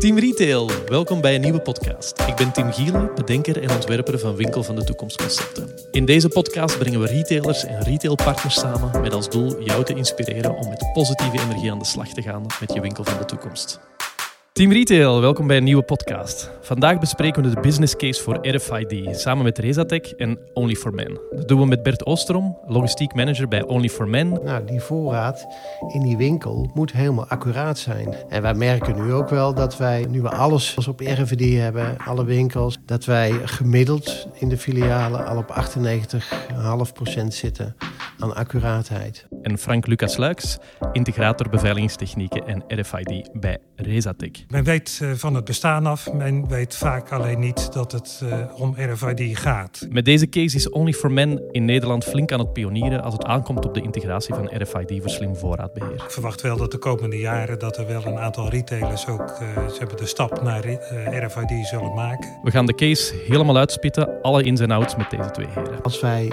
Team Retail, welkom bij een nieuwe podcast. Ik ben Tim Gielen, bedenker en ontwerper van Winkel van de Toekomstconcepten. In deze podcast brengen we retailers en retailpartners samen met als doel jou te inspireren om met positieve energie aan de slag te gaan met je winkel van de toekomst. Team Retail, welkom bij een nieuwe podcast. Vandaag bespreken we de business case voor RFID samen met Rezatec en Only for Men. Dat doen we met Bert Oosterom, logistiek manager bij Only for Men. Nou, die voorraad in die winkel moet helemaal accuraat zijn. En wij merken nu ook wel dat wij, nu we alles op RFID hebben, alle winkels, dat wij gemiddeld in de filialen al op 98,5% zitten aan accuraatheid. En Frank Lucas Luiks, integrator beveiligingstechnieken en RFID bij Rezatec. Men weet eh, van het bestaan af, men weet vaak alleen niet dat het uh, om RFID gaat. Met deze case is Only for Men in Nederland flink aan het pionieren als het aankomt op de integratie van RFID voor slim voorraadbeheer. Ik verwacht wel dat de komende jaren dat er wel een aantal retailers ook uh, ze hebben de stap naar RFID zullen maken. We gaan de case helemaal uitspitten, alle ins en outs met deze twee heren. Als wij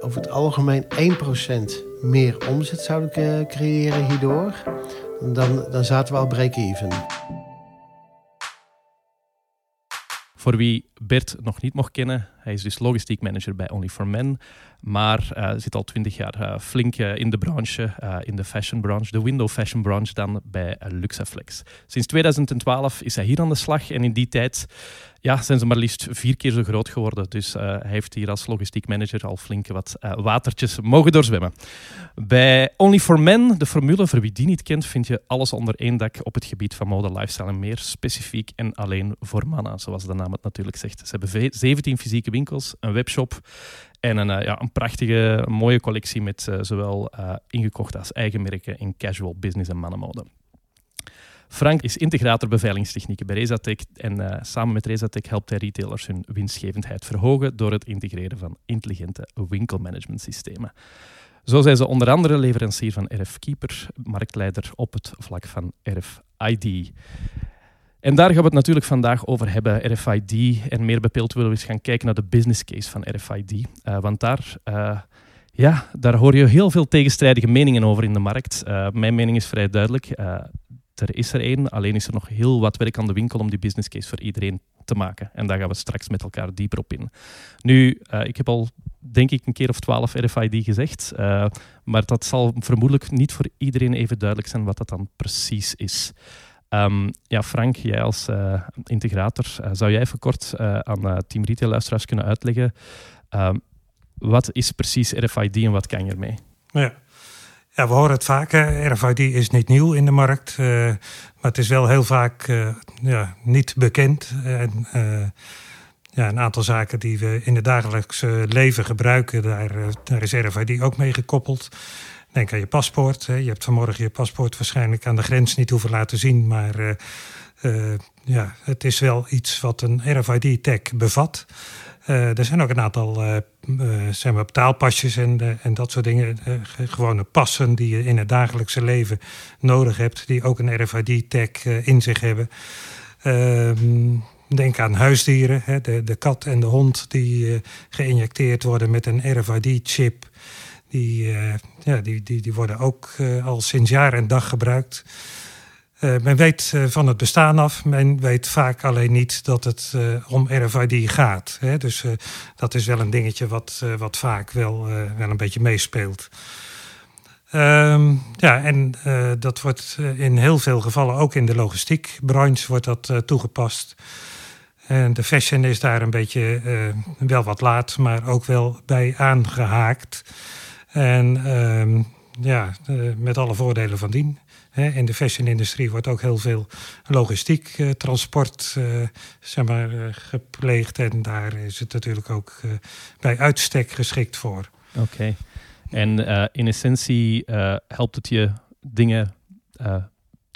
over het algemeen 1% meer omzet zouden creëren hierdoor, dan, dan zaten we al break-even. Voor wie Bert nog niet mocht kennen, hij is dus logistiek manager bij Only for Men, maar uh, zit al twintig jaar uh, flink uh, in de branche, in de fashion branche, de window fashion branche dan bij Luxaflex. Sinds 2012 is hij hier aan de slag en in die tijd ja, zijn ze maar liefst vier keer zo groot geworden. Dus hij heeft hier als logistiek manager al flink wat watertjes mogen doorzwemmen. Bij Only for Men, de formule, voor wie die niet kent, vind je alles onder één dak op het gebied van mode, lifestyle en meer. Specifiek en alleen voor mannen, zoals de naam het natuurlijk zegt. Ze hebben 17 fysieke winkels, een webshop en een, uh, ja, een prachtige, mooie collectie met uh, zowel uh, ingekochte als eigen merken in casual, business en mannenmode. Frank is integrator beveiligingstechnieken bij Rezatec en samen met Rezatec helpt hij retailers hun winstgevendheid verhogen door het integreren van intelligente winkelmanagementsystemen. Zo zijn ze onder andere leverancier van RF Keeper, marktleider op het vlak van RFID. En daar gaan we het natuurlijk vandaag over hebben, RFID. En meer bepaald willen we eens gaan kijken naar de business case van RFID. Uh, want daar, uh, ja, daar hoor je heel veel tegenstrijdige meningen over in de markt. Uh, mijn mening is vrij duidelijk. er is er één, alleen is er nog heel wat werk aan de winkel om die business case voor iedereen te maken. En daar gaan we straks met elkaar dieper op in. Nu, ik heb al denk ik een keer of twaalf RFID gezegd. maar dat zal vermoedelijk niet voor iedereen even duidelijk zijn wat dat dan precies is. Um, ja, Frank, jij als uh, integrator, uh, zou jij even kort uh, aan Team Retail luisteraars kunnen uitleggen um, wat is precies RFID en wat kan je ermee? Ja. we horen het vaak. RFID is niet nieuw in de markt, maar het is wel heel vaak ja, niet bekend. En, ja, een aantal zaken die we in het dagelijkse leven gebruiken, daar, daar is RFID ook mee gekoppeld. Denk aan je paspoort. Je hebt vanmorgen je paspoort waarschijnlijk aan de grens niet hoeven laten zien. Maar uh, uh, ja, het is wel iets wat een RFID-tag bevat. Uh, er zijn ook een aantal betaalpasjes en, en dat soort dingen. gewone passen die je in het dagelijkse leven nodig hebt. Die ook een RFID-tag in zich hebben. Ehm, denk aan huisdieren. Hè, de, de kat en de hond die geïnjecteerd worden met een RFID-chip die, uh, ja, die, die, die worden ook uh, al sinds jaar en dag gebruikt. Uh, men weet van het bestaan af. Men weet vaak alleen niet dat het om RFID gaat. Hè? Dus dat is wel een dingetje wat, wat vaak wel, wel een beetje meespeelt. Um, ja, en dat wordt in heel veel gevallen, ook in de logistiekbranche, wordt dat toegepast. En de fashion is daar een beetje wel wat laat, maar ook wel bij aangehaakt. En um, ja, uh, met alle voordelen van dien. in de fashion-industrie wordt ook heel veel logistiek, uh, transport uh, zeg maar, gepleegd. En daar is het natuurlijk ook bij uitstek geschikt voor. Oké. En in essentie helpt het je dingen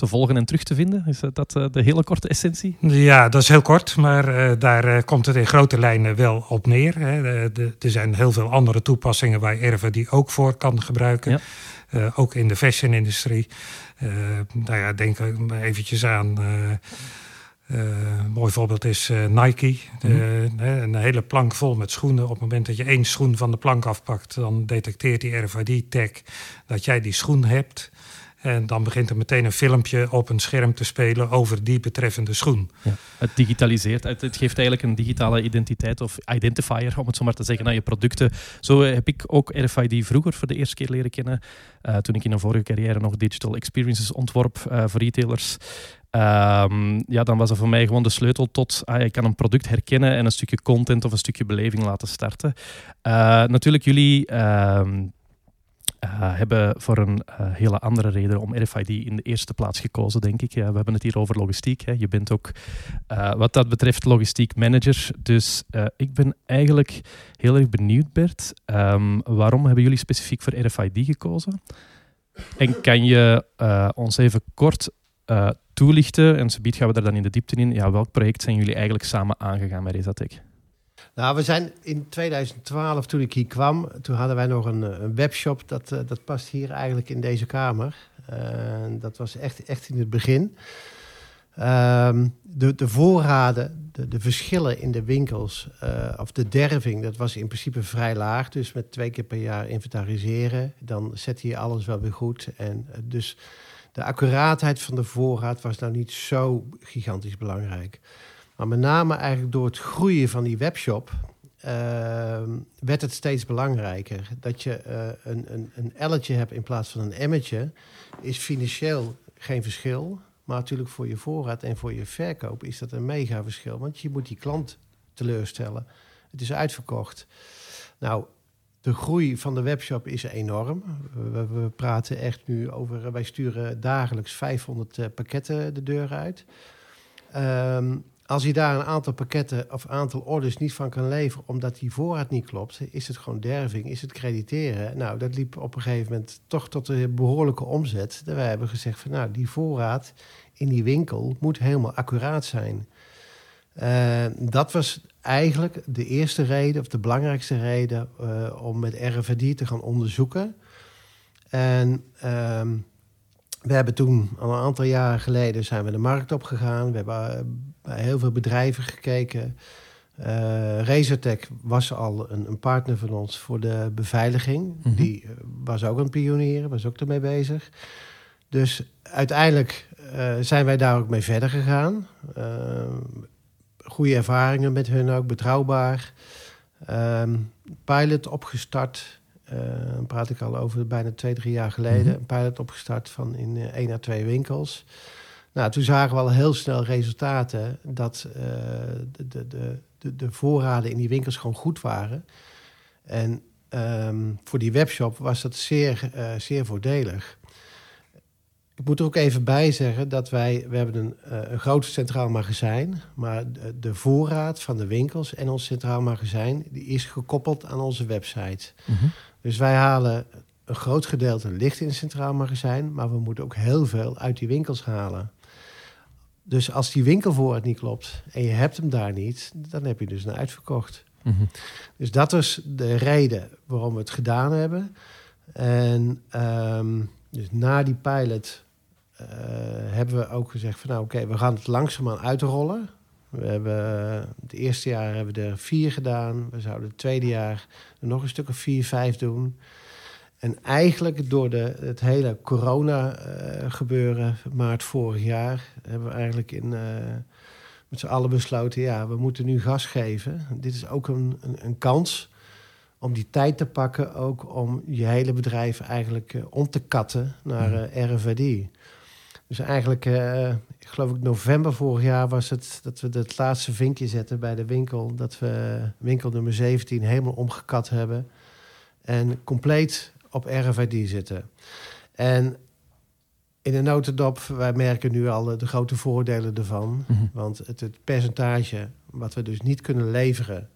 te volgen en terug te vinden? Is dat uh, de hele korte essentie? Ja, dat is heel kort, maar uh, daar uh, komt het in grote lijnen wel op neer. Hè. Er zijn heel veel andere toepassingen waar Erva die ook voor kan gebruiken. Ja. ook in de fashion-industrie. nou ja, denk eventjes aan... een mooi voorbeeld is Nike. Mm -hmm. een hele plank vol met schoenen. Op het moment dat je één schoen van de plank afpakt, dan detecteert die RFID-tag dat jij die schoen hebt. En dan begint er meteen een filmpje op een scherm te spelen over die betreffende schoen. Ja, het digitaliseert, het, geeft eigenlijk een digitale identiteit of identifier, om het zo maar te zeggen, aan je producten. Zo heb ik ook RFID vroeger voor de eerste keer leren kennen. Uh, toen ik in een vorige carrière nog digital experiences ontworp uh, voor retailers. Um, ja, dan was dat voor mij gewoon de sleutel tot ah, ik kan een product herkennen en een stukje content of een stukje beleving laten starten. Natuurlijk, jullie uh, hebben voor een hele andere reden om RFID in de eerste plaats gekozen, denk ik. We hebben het hier over logistiek. Hè. Je bent ook wat dat betreft logistiek manager. Dus ik ben eigenlijk heel erg benieuwd, Bert. Um, waarom hebben jullie specifiek voor RFID gekozen? En kan je ons even kort toelichten. En subiet gaan we daar dan in de diepte in. Ja, welk project zijn jullie eigenlijk samen aangegaan met Resatec? Nou, we zijn in 2012, toen ik hier kwam, toen hadden wij nog een, een webshop. Dat, uh, dat past hier eigenlijk in deze kamer. Uh, dat was echt, echt in het begin. Uh, de, de voorraden, de, de, verschillen in de winkels, of de derving, dat was in principe vrij laag. Dus met twee keer per jaar inventariseren, dan zet je alles wel weer goed. En dus de accuraatheid van de voorraad was nou niet zo gigantisch belangrijk. Maar met name eigenlijk door het groeien van die webshop uh, werd het steeds belangrijker. Dat je uh, een, een, een elletje hebt in plaats van een emmetje, is financieel geen verschil. Maar natuurlijk voor je voorraad en voor je verkoop is dat een mega verschil. Want je moet die klant teleurstellen. Het is uitverkocht. Nou, de groei van de webshop is enorm. We, praten echt nu over, wij sturen dagelijks 500 uh, pakketten de deur uit. Um, als je daar een aantal pakketten of aantal orders niet van kan leveren, omdat die voorraad niet klopt, is het gewoon derving, is het crediteren. Nou, dat liep op een gegeven moment toch tot een behoorlijke omzet. Wij hebben gezegd van nou, die voorraad in die winkel moet helemaal accuraat zijn. Uh, dat was eigenlijk de eerste reden, of de belangrijkste reden, uh, om met RFID te gaan onderzoeken. En uh, we hebben toen, al een aantal jaren geleden, zijn we de markt opgegaan. We hebben eh, bij heel veel bedrijven gekeken. Uh, Razortech was al een, een, partner van ons voor de beveiliging. Mm -hmm. Die was ook een pionier, was ook ermee bezig. Dus uiteindelijk uh, zijn wij daar ook mee verder gegaan. Uh, goede ervaringen met hun ook, betrouwbaar. Um, pilot opgestart. Uh, praat ik al over bijna twee, drie jaar geleden. -hmm. Een pilot opgestart van in uh, één à twee winkels. Nou, toen zagen we al heel snel resultaten dat uh, de, de, de, de, voorraden in die winkels gewoon goed waren. En um, voor die webshop was dat zeer, zeer voordelig. Ik moet er ook even bij zeggen dat wij, we hebben een, uh, een groot centraal magazijn, maar de, de, voorraad van de winkels en ons centraal magazijn die is gekoppeld aan onze website. Mm -hmm. Dus wij halen een groot gedeelte licht in het centraal magazijn, maar we moeten ook heel veel uit die winkels halen. Dus als die winkelvoorraad niet klopt en je hebt hem daar niet, dan heb je dus een uitverkocht. Mm -hmm. Dus dat is de reden waarom we het gedaan hebben. En um, dus na die pilot hebben we ook gezegd van nou oké, okay, we gaan het langzaamaan uitrollen. We hebben het eerste jaar hebben we er vier gedaan. We zouden het tweede jaar er nog een stuk of vier, vijf doen. En eigenlijk door de, het hele corona uh, gebeuren, maart vorig jaar, hebben we eigenlijk in, uh, met z'n allen besloten, ja, we moeten nu gas geven. Dit is ook een, een, een kans om die tijd te pakken, ook om je hele bedrijf eigenlijk om te katten naar uh, RFID. Dus eigenlijk, uh, ik geloof ik november vorig jaar was het dat we het laatste vinkje zetten bij de winkel. Dat we winkel nummer 17 helemaal omgekat hebben. En compleet op RFID zitten. En in een notendop, wij merken nu al de grote voordelen ervan. Mm -hmm. Want het, het, percentage wat we dus niet kunnen leveren...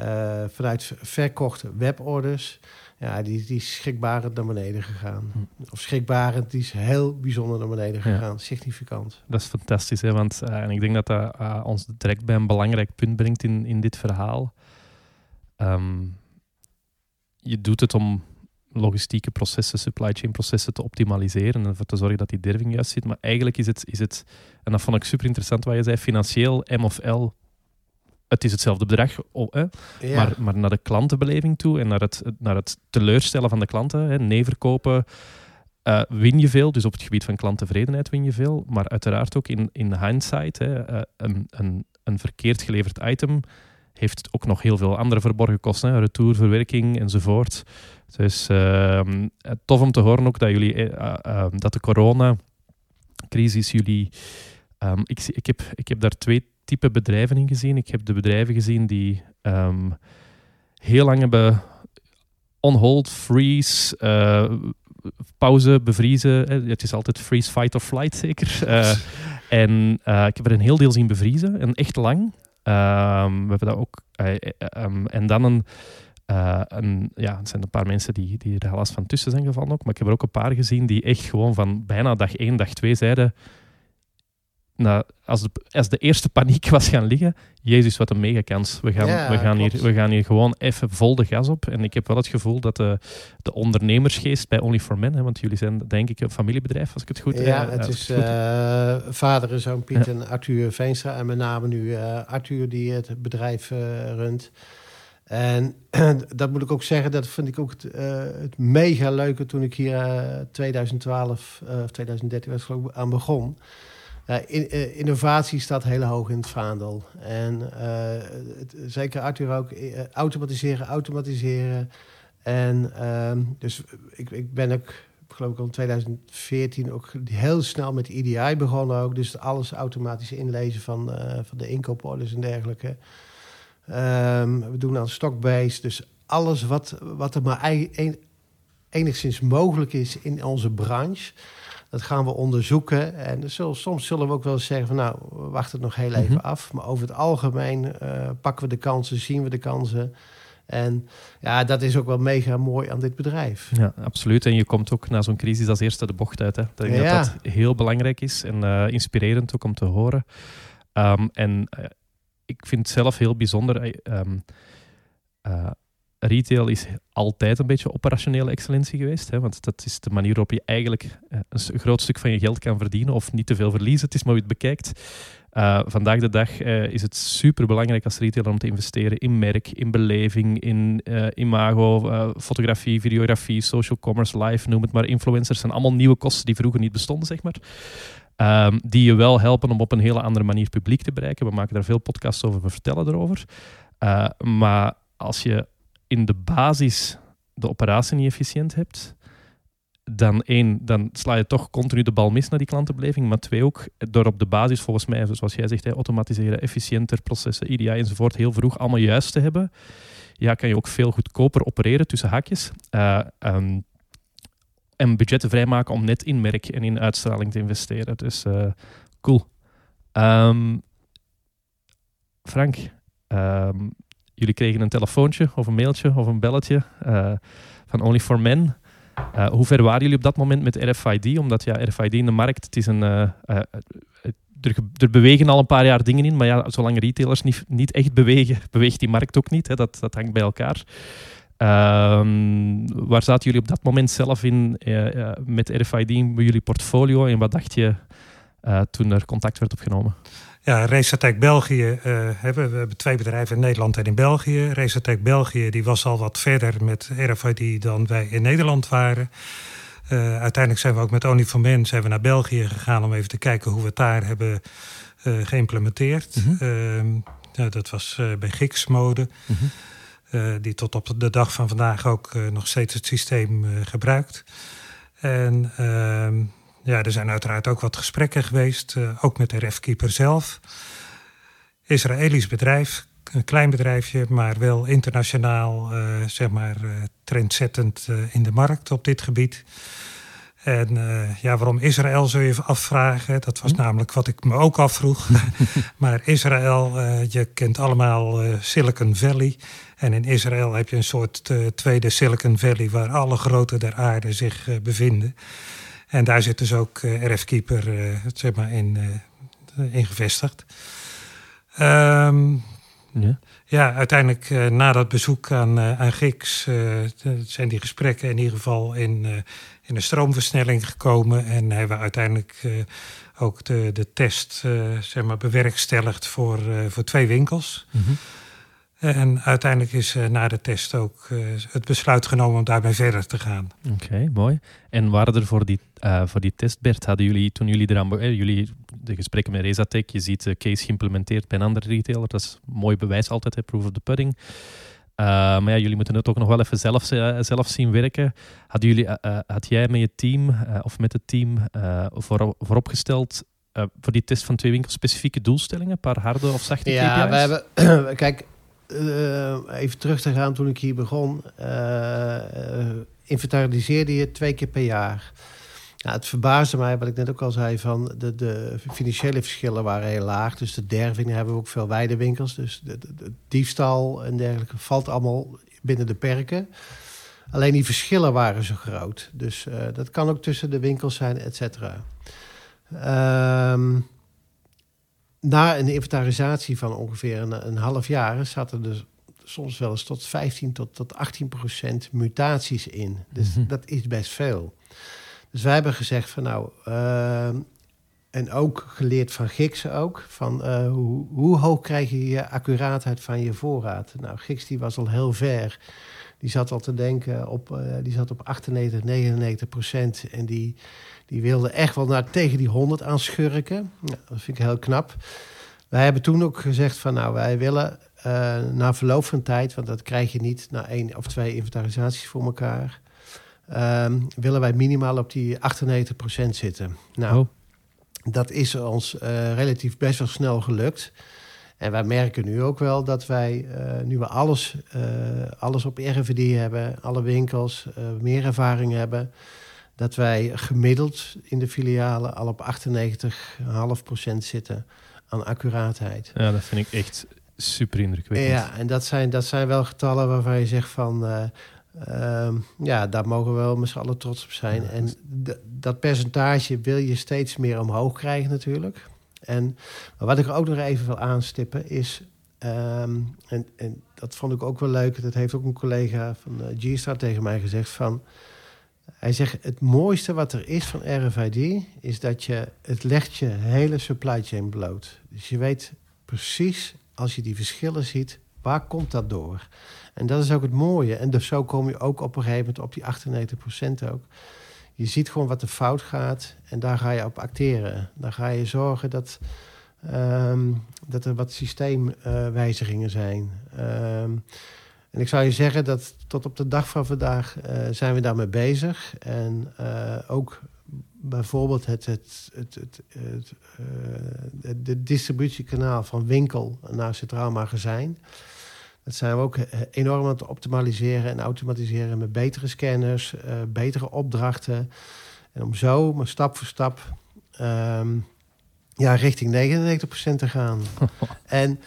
Uh, vanuit verkochte weborders ja, die, die is schrikbarend naar beneden gegaan. Hm. Of schrikbarend, die is heel bijzonder naar beneden gegaan. Ja. Significant. Dat is fantastisch, hè? want uh, en ik denk dat dat uh, ons direct bij een belangrijk punt brengt in, in dit verhaal. Um, je doet het om logistieke processen, supply chain processen te optimaliseren en ervoor te zorgen dat die derving juist zit. Maar eigenlijk is het, is het en dat vond ik super interessant wat je zei, financieel M of L het is hetzelfde bedrag, oh, hè, ja. maar, maar naar de klantenbeleving toe en naar het, naar het teleurstellen van de klanten, hè, nee verkopen. uh, win je veel. Dus op het gebied van klanttevredenheid win je veel. Maar uiteraard ook in, in hindsight. Hè, een, een, een verkeerd geleverd item heeft ook nog heel veel andere verborgen kosten. Hè, retour, verwerking enzovoort. Dus ehm, tof om te horen ook dat, jullie, ehm, dat de coronacrisis jullie... Um, ik, ik, heb, ik heb daar twee type bedrijven in gezien. Ik heb de bedrijven gezien die heel lang hebben on hold, freeze, uh, pauze, bevriezen. Het is altijd freeze, fight of flight zeker. Uh, en uh, ik heb er een heel deel zien bevriezen en echt lang. Ehm, we hebben dat ook. Um, en dan een, een, ja, het zijn een paar mensen die, die er helaas van tussen zijn gevallen ook. Maar ik heb er ook een paar gezien die echt gewoon van bijna dag één, dag twee zeiden nou, als, de, als de eerste paniek was gaan liggen, Jezus, wat een mega kans. We gaan, we, gaan hier, we gaan hier gewoon even vol de gas op. En ik heb wel het gevoel dat de, de ondernemersgeest bij Only for Men, hè, want jullie zijn denk ik een familiebedrijf, als ik het goed heb. Ja, het is uh, vader en zoon Piet en Arthur Veenstra. En met name nu uh, Arthur die het bedrijf uh, runt. En dat moet ik ook zeggen, dat vind ik ook het, het mega leuke toen ik hier 2012 of 2013 was, geloof ik, aan begon. Uh, innovatie staat heel hoog in het vaandel. En uh, het, zeker Arthur ook, uh, automatiseren, automatiseren. En ehm, dus ik, ik ben ook, geloof ik al in 2014 ook heel snel met EDI begonnen ook. Dus alles automatisch inlezen van, van de inkooporders en dergelijke. Um, we doen aan stockbase, dus alles wat, wat er maar enigszins mogelijk is in onze branche dat gaan we onderzoeken. En soms zullen we ook wel zeggen van nou, wacht het nog heel even mhm. af. Maar over het algemeen uh, pakken we de kansen, zien we de kansen. En ja, dat is ook wel mega mooi aan dit bedrijf. Ja, absoluut. En je komt ook na zo'n crisis als eerste de bocht uit. Hè. Ik denk dat dat heel belangrijk is en uh, inspirerend ook om te horen. Um, en uh, ik vind het zelf heel bijzonder. Um, retail is altijd een beetje operationele excellentie geweest. Hè, want dat is de manier waarop je eigenlijk eh, een groot stuk van je geld kan verdienen of niet te veel verliezen. Het is maar hoe je het bekijkt. Uh, vandaag de dag uh, is het super belangrijk als retailer om te investeren in merk, in beleving, in uh, imago, fotografie, videografie, social commerce, live, noem het maar. Influencers zijn allemaal nieuwe kosten die vroeger niet bestonden, zeg maar. Um, die je wel helpen om op een hele andere manier publiek te bereiken. We maken daar veel podcasts over, we vertellen erover. maar als je in de basis de operatie niet efficiënt hebt, dan één, dan sla je toch continu de bal mis naar die klantenbeleving. Maar twee ook, door op de basis volgens mij, zoals jij zegt, automatiseren, efficiënter processen, EDI enzovoort, heel vroeg allemaal juist te hebben, ja, kan je ook veel goedkoper opereren tussen haakjes. Uh, um, en budgetten vrijmaken om net in merk en in uitstraling te investeren. Dus uh, cool. Um, Frank, um, jullie kregen een telefoontje of een mailtje of een belletje uh, van Only for Men. Uh, hoe ver waren jullie op dat moment met RFID? Omdat ja, RFID in de markt, het is een, uh, er, er, bewegen al een paar jaar dingen in, maar ja, zolang retailers niet, niet echt bewegen, beweegt die markt ook niet. Hè, dat, dat hangt bij elkaar. Um, waar zaten jullie op dat moment zelf in met RFID in jullie portfolio en wat dacht je toen er contact werd opgenomen? Ja, Racetech België uh, hebben we hebben twee bedrijven in Nederland en in België. Racetech België die was al wat verder met RFID dan wij in Nederland waren. Uh, uiteindelijk zijn we ook met Only for Men zijn we naar België gegaan om even te kijken hoe we het daar hebben uh, geïmplementeerd. Mm -hmm. ja, dat was bij Gix Mode. Mm -hmm. die tot op de dag van vandaag ook nog steeds het systeem gebruikt. En ehm, ja, er zijn uiteraard ook wat gesprekken geweest, uh, ook met de refkeeper zelf. Israëlisch bedrijf, een klein bedrijfje, maar wel internationaal, uh, zeg maar, uh, trendzettend in de markt op dit gebied. En ja, waarom Israël zul je afvragen? Dat was hm? namelijk wat ik me ook afvroeg. maar Israël, je kent allemaal Silicon Valley. En in Israël heb je een soort tweede Silicon Valley waar alle grote der aarde zich bevinden. En daar zit dus ook uh, eh, RF-keeper uh, zeg maar in, uh, in gevestigd. Um, ja. ja. uiteindelijk na dat bezoek aan, aan Giks zijn die gesprekken in ieder geval in, in een stroomversnelling gekomen. En hebben we uiteindelijk ook de, de test zeg maar bewerkstelligd voor, voor twee winkels. Mm En uiteindelijk is na de test ook het besluit genomen om daarmee verder te gaan. Oké, mooi. En waren er voor die, voor die test, Bert, hadden jullie toen jullie eraan eh, jullie de gesprekken met Rezatec, je ziet de case geïmplementeerd bij een andere retailer, dat is mooi bewijs altijd, hè, proof of the pudding. Uh, maar ja, jullie moeten het ook nog wel even zelf, uh, zelf zien werken. Hadden jullie, uh, had jij met je team of met het team voor, vooropgesteld voor die test van twee winkels specifieke doelstellingen? Een paar harde of zachte ja, KPI's? Ja, we hebben... kijk, even terug te gaan toen ik hier begon. inventariseerde je twee keer per jaar. Ja, het verbaasde mij, wat ik net ook al zei, van de, de financiële verschillen waren heel laag. Dus de dervingen hebben we ook veel weidewinkels. Dus de, diefstal en dergelijke valt allemaal binnen de perken. Alleen die verschillen waren zo groot. Dus uh, dat kan ook tussen de winkels zijn, et cetera. Um, na een inventarisatie van ongeveer een, een half jaar zaten er soms wel eens tot 15 tot, tot 18 procent mutaties in. Dus mm -hmm. dat is best veel. Dus wij hebben gezegd van nou, uh, en ook geleerd van Giksen ook, van uh, hoe, hoe, hoog krijg je je accuraatheid van je voorraad? Nou, Giks die was al heel ver. Die zat al te denken op, uh, die zat op 98, 99 procent. En die, die wilde echt wel naar tegen die 100 aan schurken. Nou, dat vind ik heel knap. Wij hebben toen ook gezegd van nou, wij willen uh, na verloop van tijd, want dat krijg je niet na één of twee inventarisaties voor elkaar um, willen wij minimaal op die 98% zitten. Nou, oh. dat is ons uh, relatief best wel snel gelukt. En wij merken nu ook wel dat wij, uh, nu we alles, uh, alles op RFD hebben, alle winkels, meer ervaring hebben, dat wij gemiddeld in de filialen al op 98,5% zitten aan accuraatheid. Ja, dat vind ik echt super indrukwekkend. Ja, en dat zijn, dat zijn wel getallen waarvan je zegt van... Uh, ja, daar mogen we wel met z'n allen trots op zijn. En dat percentage wil je steeds meer omhoog krijgen natuurlijk. En wat ik er ook nog even wil aanstippen is... Um, en, en, dat vond ik ook wel leuk. Dat heeft ook een collega van uh, G-Star tegen mij gezegd. Van, hij zegt, het mooiste wat er is van RFID... is dat je, het legt je hele supply chain bloot. Dus je weet precies, als je die verschillen ziet... waar komt dat door? En dat is ook het mooie. En dus zo kom je ook op een gegeven moment op die 98% ook. Je ziet gewoon wat er fout gaat en daar ga je op acteren. Dan ga je zorgen dat, um, dat er wat systeemwijzigingen zijn. Um, en ik zou je zeggen dat tot op de dag van vandaag uh, zijn we daarmee bezig. En uh, ook bijvoorbeeld het, het, het, het, het uh, de distributiekanaal van winkel naar centraal magazijn. Dat zijn we ook eh, enorm aan het optimaliseren en automatiseren met betere scanners, uh, betere opdrachten. En om zo maar stap voor stap um, ja, richting 99% te gaan. en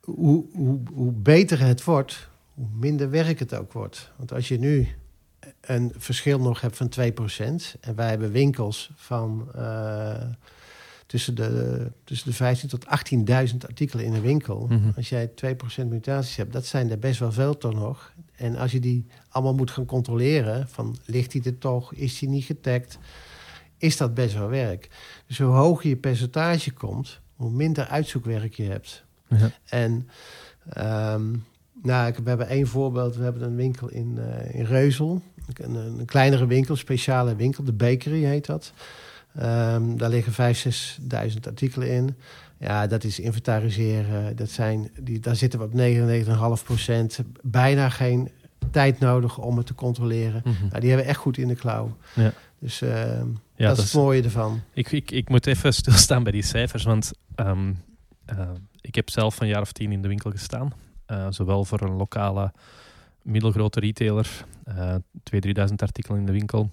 hoe, hoe, hoe beter het wordt, hoe minder werk het ook wordt. Want als je nu een verschil nog hebt van 2%, en wij hebben winkels van. Uh, tussen de, tussen de 15 tot 18.000 artikelen in een winkel. Mm -hmm. Als jij 2% mutaties hebt, dat zijn er best wel veel toch nog. En als je die allemaal moet gaan controleren, van ligt hij er toch, is hij niet getagd, is dat best wel werk. Dus hoe hoger je percentage komt, hoe minder uitzoekwerk je hebt. Ja. En um, nou, we hebben één voorbeeld. We hebben een winkel in, uh, in Reuzel. Een, een kleinere winkel, een speciale winkel. De Bakery heet dat. Um, daar liggen 5.000, 6.000 artikelen in. Ja, dat is inventariseren. Dat zijn, die, daar zitten we op 99,5 procent. Bijna geen tijd nodig om het te controleren. Mm -hmm. nou, die hebben we echt goed in de klauw. Ja. Dus uh, ja, dat, dat, is het mooie ervan. Ik, ik, ik moet even stilstaan bij die cijfers. Want um, uh, ik heb zelf een jaar of tien in de winkel gestaan. Uh, zowel voor een lokale middelgrote retailer. 2.000, 3.000 artikelen in de winkel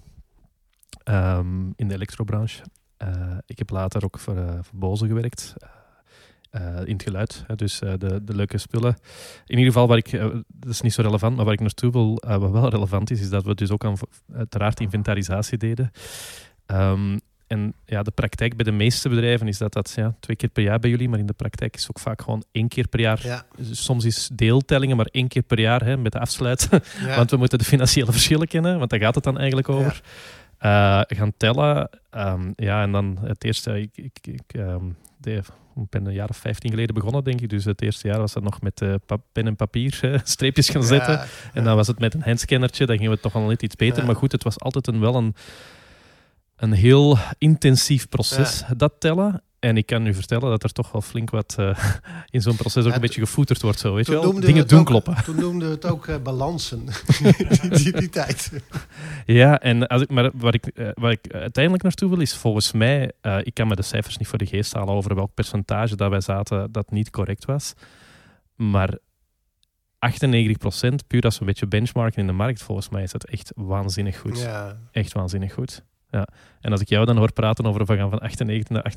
um, in de elektrobranche. Uh, ik heb later ook voor, uh, voor Boze gewerkt. Uh, in het geluid, dus de, de leuke spullen. In ieder geval, waar ik, dat is niet zo relevant, maar waar ik naartoe wil, wat wel relevant is, is dat we dus ook aan uiteraard inventarisatie deden. Um, en ja, de praktijk bij de meeste bedrijven is dat dat ja, twee keer per jaar bij jullie, maar in de praktijk is het ook vaak gewoon één keer per jaar. Ja. Soms is deeltellingen, maar één keer per jaar hè, met de afsluit. Ja. want we moeten de financiële verschillen kennen, want daar gaat het dan eigenlijk over. Ja. Uh, gaan tellen. Um, ja, en dan het eerste, ik, ik, ik um, de, ik ben een jaar of 15 geleden begonnen, denk ik. Dus het eerste jaar was dat nog met uh, pen en papier streepjes gaan zetten. En dan was het met een handscannertje. Dan gingen we toch al net iets beter. Maar goed, het was altijd een, wel een, een heel intensief proces, dat tellen. En ik kan u vertellen dat er toch wel flink wat uh, in zo'n proces ook een beetje gevoeterd wordt. Zo, weet je wel? Dingen doen kloppen. Toen noemden we het ook uh, balansen, die, die, tijd. Ja, en als ik, maar wat ik, uh, waar ik uiteindelijk naartoe wil is volgens mij, ik kan me de cijfers niet voor de geest halen over welk percentage dat wij zaten dat niet correct was. Maar 98%, puur als we een beetje benchmarken in de markt, volgens mij is dat echt waanzinnig goed. Ja. Echt waanzinnig goed. Ja. En als ik jou dan hoor praten over we gaan van 98 naar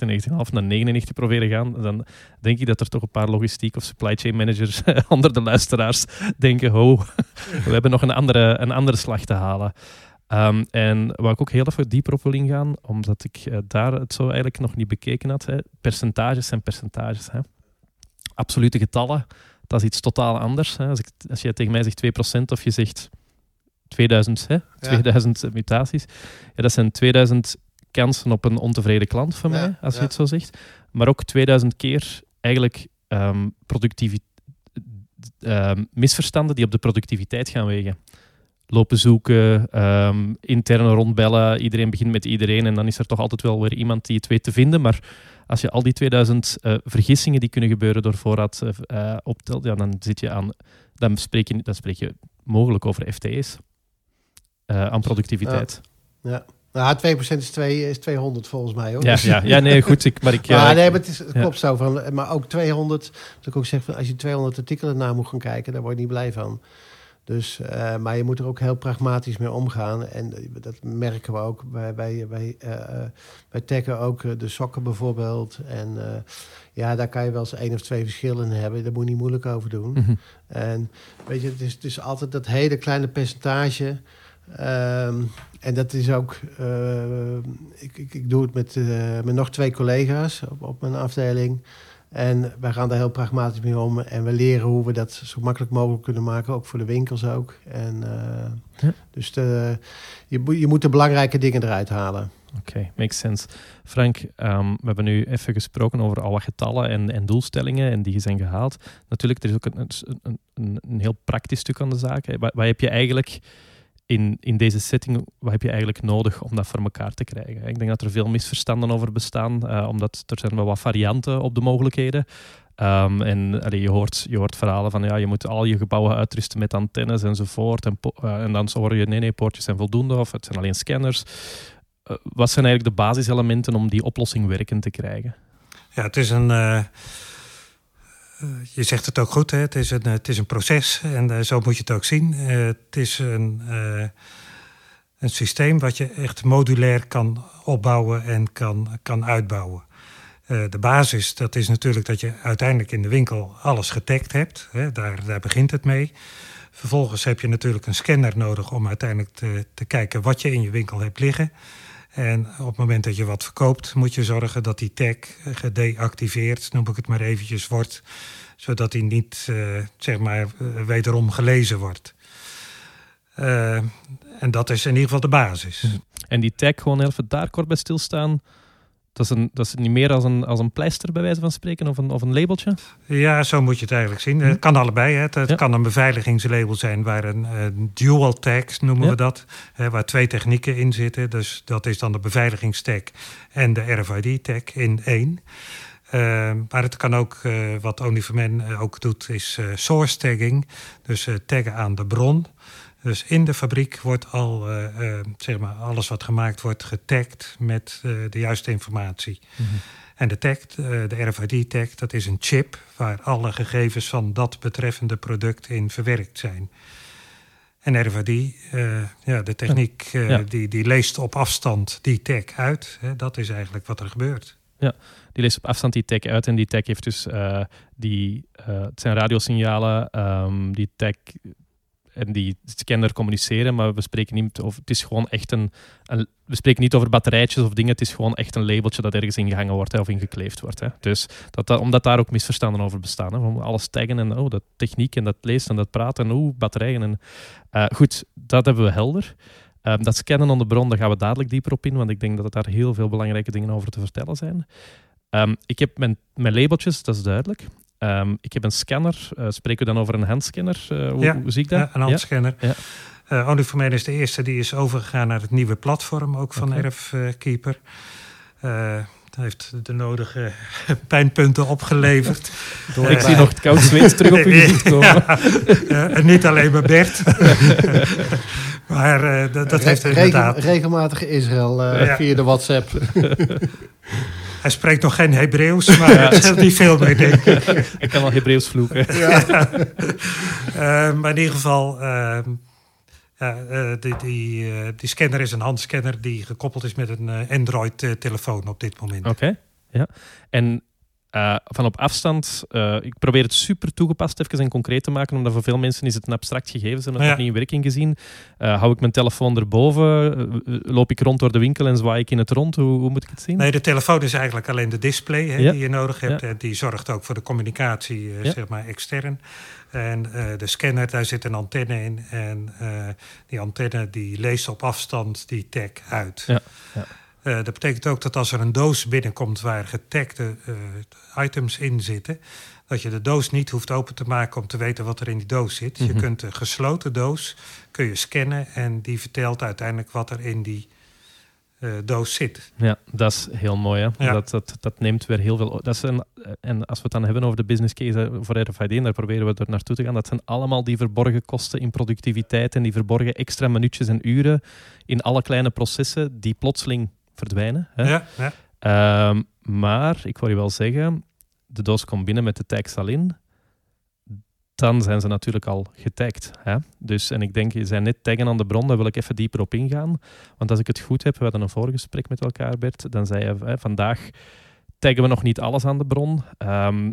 98,5 naar 99 proberen gaan, dan denk ik dat er toch een paar logistiek of supply chain managers onder de luisteraars denken, ho, we hebben nog een andere, een andere slag te halen. Um, en waar ik ook heel even dieper op wil ingaan, omdat ik uh, daar het zo eigenlijk nog niet bekeken had. Hè. Percentages zijn percentages. Hè. Absolute getallen, dat is iets totaal anders. Hè. Als, ik, als je tegen mij zegt 2% of je zegt 2000, hè? 2000 mutaties. Ja, dat zijn 2000 kansen op een ontevreden klant van mij, als je het zo zegt. Maar ook 2000 keer eigenlijk um, misverstanden die op de productiviteit gaan wegen. Lopen zoeken, um, interne rondbellen, iedereen begint met iedereen en dan is er toch altijd wel weer iemand die het weet te vinden. Maar als je al die 2000 uh, eh, vergissingen die kunnen gebeuren door voorraad uh, optelt, ja, dan zit je aan, dan spreek je, dan spreek je mogelijk over FTE's. Eh, aan productiviteit. Ja. Nou, 2% is, 2, is 200 volgens mij hoor. Ja, ja, ja nee, goed. Ik, maar ik, maar, nee, maar het, is, het klopt zo. Van, maar ook 200, dat ik ook zeg, van, als je 200 artikelen naar moet gaan kijken, daar word je niet blij van. Dus, uh, maar je moet er ook heel pragmatisch mee omgaan. En dat merken we ook bij, bij, bij, uh, bij ook de sokken bijvoorbeeld. En ja, daar kan je wel eens één of twee verschillen hebben. Daar moet je niet moeilijk over doen. Mm -hmm. En weet je, het is, het is altijd dat hele kleine percentage Um, en dat is ook, uh, ik, ik, ik, doe het met, uh, met nog twee collega's op, op mijn afdeling. En wij gaan daar heel pragmatisch mee om. En we leren hoe we dat zo makkelijk mogelijk kunnen maken, ook voor de winkels ook. En, uh, ja. Dus de, je, je moet de belangrijke dingen eruit halen. Oké, okay, makes sense. Frank, um, we hebben nu even gesproken over al wat getallen en, en doelstellingen en die zijn gehaald. Natuurlijk, er is ook een, een, een, een heel praktisch stuk aan de zaak. Wat, wat heb je eigenlijk in, in deze setting, wat heb je eigenlijk nodig om dat voor elkaar te krijgen? Ik denk dat er veel misverstanden over bestaan, uh, omdat er zijn wel wat varianten op de mogelijkheden. Um, en je, hoort, je hoort verhalen van ja, je moet al je gebouwen uitrusten met antennes enzovoort. En, uh, en dan hoor je nee, nee, poortjes zijn voldoende of het zijn alleen scanners. Uh, wat zijn eigenlijk de basiselementen om die oplossing werkend te krijgen? Ja, het is een eh, je zegt het ook goed, hè? Het, is een, het is een proces en uh, zo moet je het ook zien. Het is een, een systeem wat je echt modulair kan opbouwen en kan, kan uitbouwen. de basis, dat is natuurlijk dat je uiteindelijk in de winkel alles getagd hebt. Hè? Daar, daar begint het mee. Vervolgens heb je natuurlijk een scanner nodig om uiteindelijk te, te kijken wat je in je winkel hebt liggen. En op het moment dat je wat verkoopt, moet je zorgen dat die tag gedeactiveerd, noem ik het maar eventjes, wordt. Zodat die niet, uh, zeg maar, uh, wederom gelezen wordt. Uh, en dat is in ieder geval de basis. En die tag, gewoon even daar kort bij stilstaan. Dat is, een, dat is niet meer als een, als een pleister, bij wijze van spreken, of een, of een labeltje? Ja, zo moet je het eigenlijk zien. Het kan allebei. Hè. Het, kan een beveiligingslabel zijn waar een, dual tag, noemen we dat. Hè, waar twee technieken in zitten. Dus dat is dan de beveiligingstag en de RFID-tag in één. Uh, maar het kan ook, uh, wat Onlyverman uh, ook doet, is source tagging. Dus taggen aan de bron. Dus in de fabriek wordt al, uh, uh, zeg maar, alles wat gemaakt wordt getagd met uh, de juiste informatie. Mm -hmm. En de tag, de RFID-tag, dat is een chip waar alle gegevens van dat betreffende product in verwerkt zijn. En RFID, ja, de techniek, ja. die, die leest op afstand die tag uit. Hè, dat is eigenlijk wat er gebeurt. Ja, die leest op afstand die tag uit en die tag heeft dus die, het zijn radiosignalen, um, die tag en die scanner communiceren, maar we spreken niet over, het is gewoon echt een, een, we spreken niet over batterijtjes of dingen, het is gewoon echt een labeltje dat ergens ingehangen wordt hè, of ingekleefd wordt. Hè. Dus dat, dat, omdat daar ook misverstanden over bestaan. Hè. We alles taggen en oh, dat techniek en dat leest en dat praten en oh, batterijen. En, uh, goed, dat hebben we helder. Uh, dat scannen aan de bron, daar gaan we dadelijk dieper op in, want ik denk dat daar heel veel belangrijke dingen over te vertellen zijn. Ehm, ik heb mijn, mijn labeltjes, dat is duidelijk. Ehm, ik heb een scanner. Uh, spreken we dan over een handscanner? Uh, hoe, ja, hoe, zie ik dat? Ja, een handscanner. Ja. Uh, Only is de eerste die is overgegaan naar het nieuwe platform, ook van okay. Erfkeeper. heeft de nodige pijnpunten opgeleverd. ik zie nog het koud zweet terug op je gezicht komen. en niet alleen maar Bert. maar dat, dat heeft inderdaad... Regelmatig Israël via de WhatsApp. Hij spreekt nog geen Hebreeuws, maar ja. het niet veel mee, denk ik. Ik kan wel Hebreeuws vloeken. Ja. uh, maar in ieder geval, uh, ja, uh, die, die, die, scanner is een handscanner die gekoppeld is met een Android-telefoon op dit moment. Oké, ja. En uh, van op afstand, uh, ik probeer het super toegepast even en concreet te maken, omdat voor veel mensen is het een abstract gegeven, ze hebben het nog niet in werking gezien. Uh, hou ik mijn telefoon erboven, loop ik rond door de winkel en zwaai ik in het rond? Hoe, hoe moet ik het zien? Nee, de telefoon is eigenlijk alleen de display hè, ja. die je nodig hebt. Ja. Die zorgt ook voor de communicatie, zeg maar, extern. En de scanner, daar zit een antenne in. En die antenne die leest op afstand die tag uit. Ja. Uh, dat betekent ook dat als er een doos binnenkomt waar getagde uh, items in zitten, dat je de doos niet hoeft open te maken om te weten wat er in die doos zit. Mm -hmm. Je kunt een gesloten doos kun je scannen en die vertelt uiteindelijk wat er in die uh, doos zit. Ja, dat is heel mooi. Hè? Ja. Dat, dat, dat neemt weer heel veel. Dat is een, en als we het dan hebben over de business case voor RFID, daar proberen we er naartoe te gaan. Dat zijn allemaal die verborgen kosten in productiviteit en die verborgen extra minuutjes en uren in alle kleine processen die plotseling verdwijnen. Hè? Ja, ja. Um, maar ik wil je wel zeggen, de doos komt binnen met de tags al in. Dan zijn ze natuurlijk al getagd. Hè? Dus, en ik denk, je zijn net taggen aan de bron, daar wil ik even dieper op ingaan. Want als ik het goed heb, we hadden een voorgesprek met elkaar, Bert. Dan zei je, hè, vandaag taggen we nog niet alles aan de bron. Um,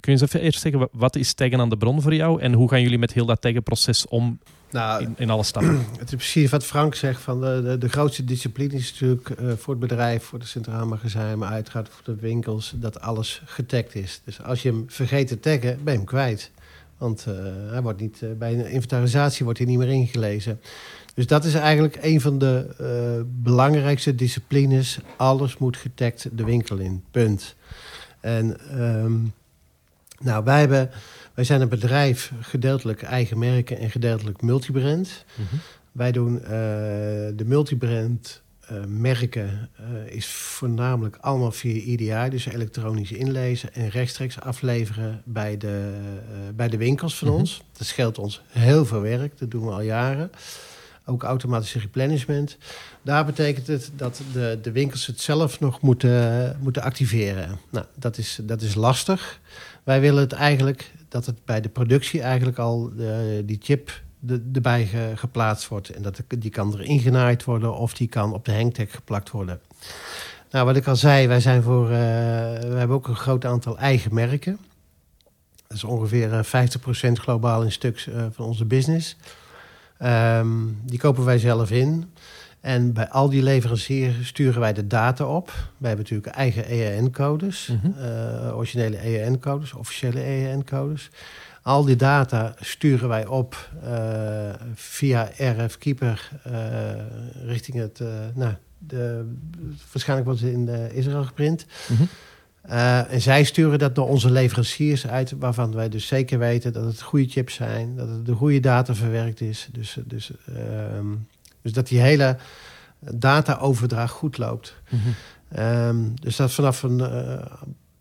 kun je eens even eerst zeggen, wat is taggen aan de bron voor jou? En hoe gaan jullie met heel dat taggenproces om nou, in, in, alle stappen? Het is precies wat Frank zegt. Van de, de, de grootste discipline is natuurlijk uh, voor het bedrijf, voor de centraal magazijn, maar uitgaat voor de winkels, dat alles getagd is. Dus als je hem vergeet te taggen, ben je hem kwijt. Want uh, hij wordt niet, uh, bij een inventarisatie wordt hij niet meer ingelezen. Dus dat is eigenlijk een van de belangrijkste disciplines. Alles moet getagd de winkel in. Punt. En um, nou, wij, hebben, wij zijn een bedrijf gedeeltelijk eigen merken en gedeeltelijk multibrand. Mm -hmm. Wij doen uh, de multibrand uh, merken uh, is voornamelijk allemaal via EDI, dus elektronisch inlezen en rechtstreeks afleveren bij de, bij de winkels van mm -hmm. ons. Dat scheelt ons heel veel werk, dat doen we al jaren. Ook automatische replenishment. Daar betekent het dat de, de winkels het zelf nog moeten, moeten activeren. Nou, dat is, dat is lastig. Wij willen het eigenlijk dat het bij de productie eigenlijk al uh, die chip erbij ge, geplaatst wordt. En dat die kan erin genaaid worden of die kan op de hangtag geplakt worden. Nou, wat ik al zei, wij zijn voor. Uh, we hebben ook een groot aantal eigen merken. Dat is ongeveer 50% globaal in stuks van onze business. Um, die kopen wij zelf in. En bij al die leveranciers sturen wij de data op. Wij hebben natuurlijk eigen EAN-codes, mm -hmm. uh, originele EAN-codes, officiële EAN-codes. Al die data sturen wij op uh, via RF Keeper uh, richting het. nou, de, waarschijnlijk wordt het in Israël geprint. Mm -hmm. en zij sturen dat naar onze leveranciers uit, waarvan wij dus zeker weten dat het goede chips zijn, dat het de goede data verwerkt is. Dus, dus ehm, dus dat die hele dataoverdracht goed loopt. Mm -hmm. um, dus dat vanaf een, uh,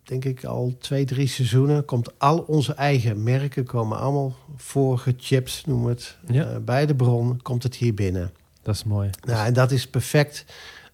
denk ik al twee, drie seizoenen... komt al onze eigen merken komen allemaal voorgechipt, noem het. Ja. Uh, bij de bron komt het hier binnen. Dat is mooi. Nou, en dat is perfect.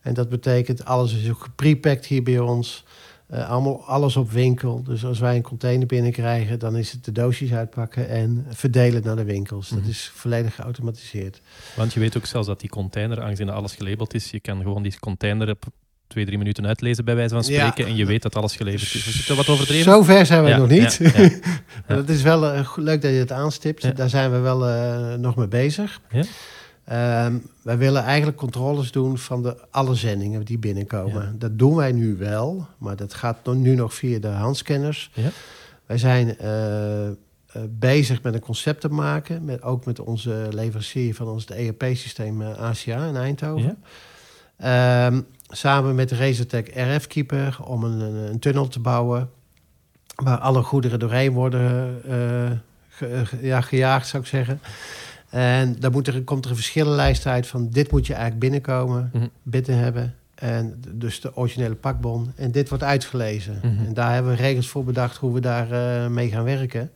En dat betekent, alles is ook geprepacked hier bij ons... Uh, allemaal alles op winkel. Dus als wij een container binnenkrijgen, dan is het de doosjes uitpakken en verdelen naar de winkels. Mm -hmm. Dat is volledig geautomatiseerd. Want je weet ook zelfs dat die container, aangezien alles gelabeld is, je kan gewoon die container op twee, drie minuten uitlezen bij wijze van spreken ja. en je weet dat alles geleverd is. Is het wat overdreven? Zover zijn we ja, nog niet. Ja, dat is wel uh, leuk dat je het aanstipt. Daar zijn we wel uh, nog mee bezig. Um, wij willen eigenlijk controles doen van de, alle zendingen die binnenkomen. Ja. Dat doen wij nu wel, maar dat gaat nu nog via de handscanners. Ja. Wij zijn uh, uh, bezig met een concept te maken, met, ook met onze leverancier van ons ERP-systeem uh, ACA in Eindhoven. Ja. Um, samen met de Razortech RF Keeper om een, een, tunnel te bouwen. Waar alle goederen doorheen worden ja, gejaagd, zou ik zeggen. En dan moet er, komt er een verschillenlijst uit van dit moet je eigenlijk binnenkomen, mm binnen hebben. En dus de originele pakbon. En dit wordt uitgelezen. Mhm. En daar hebben we regels voor bedacht hoe we daar uh, mee gaan werken.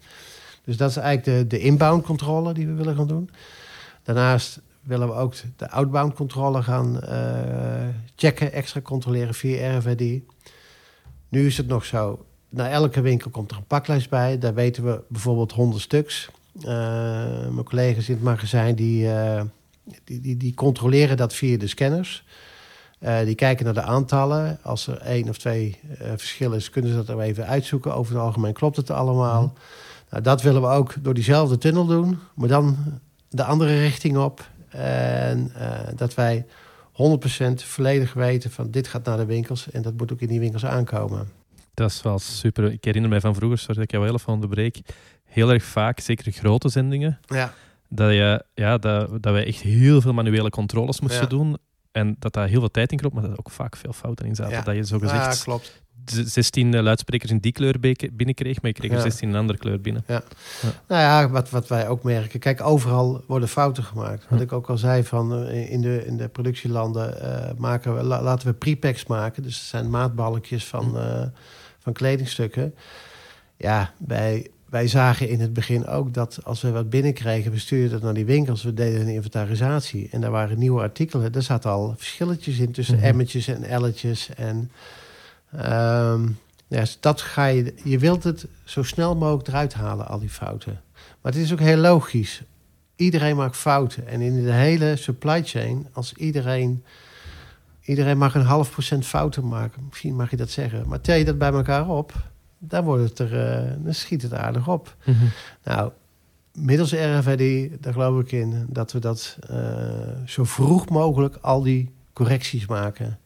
Dus dat is eigenlijk de, de inbound controle die we willen gaan doen. Daarnaast willen we ook de outbound controle gaan uh, checken, extra controleren via RFID. Nu is het nog zo, na elke winkel komt er een paklijst bij. Daar weten we bijvoorbeeld 100 stuks. Uh, mijn collega's in het magazijn die, uh, die, die, die, controleren dat via de scanners. Uh, die kijken naar de aantallen. Als er één of twee verschillen is, kunnen ze dat er even uitzoeken. Over het algemeen klopt het allemaal. Mhm. Nou, dat willen we ook door diezelfde tunnel doen, maar dan de andere richting op. En dat wij 100% volledig weten van dit gaat naar de winkels en dat moet ook in die winkels aankomen. Dat is wel super. Ik herinner mij van vroeger, sorry dat ik jou heel even onderbreek, heel erg vaak, zeker grote zendingen, ja. dat, je, ja, dat, dat wij echt heel veel manuele controles moesten doen. En dat daar heel veel tijd in kroop, maar dat er ook vaak veel fouten in zaten. Dat je zo gezegd ja, klopt. 16 eh, luidsprekers in die kleur binnenkreeg, maar je kreeg er 16 in een andere kleur binnen. Ja. Nou ja, wat, wat wij ook merken. Kijk, overal worden fouten gemaakt. Wat ik ook al zei, van, eh, in, de, in de productielanden uh, maken we, laten we prepacks maken. Dus het zijn maatbalkjes van, uh, van kledingstukken. Ja, wij, wij zagen in het begin ook dat als we wat binnenkregen, we stuurden dat naar die winkels, we deden een inventarisatie. En daar waren nieuwe artikelen. Daar zaten al verschilletjes in tussen mm emmetjes en elletjes. En um, ja, dat ga je, je wilt het zo snel mogelijk eruit halen, al die fouten. Maar het is ook heel logisch. Iedereen maakt fouten. En in de hele supply chain, als iedereen Iedereen mag een half procent fouten maken. Misschien mag je dat zeggen. Maar tel je dat bij elkaar op, dan, wordt het er, uh, dan schiet het aardig op. Mhm. Nou, middels RFID, daar geloof ik in, dat we dat uh, zo vroeg mogelijk al die correcties maken.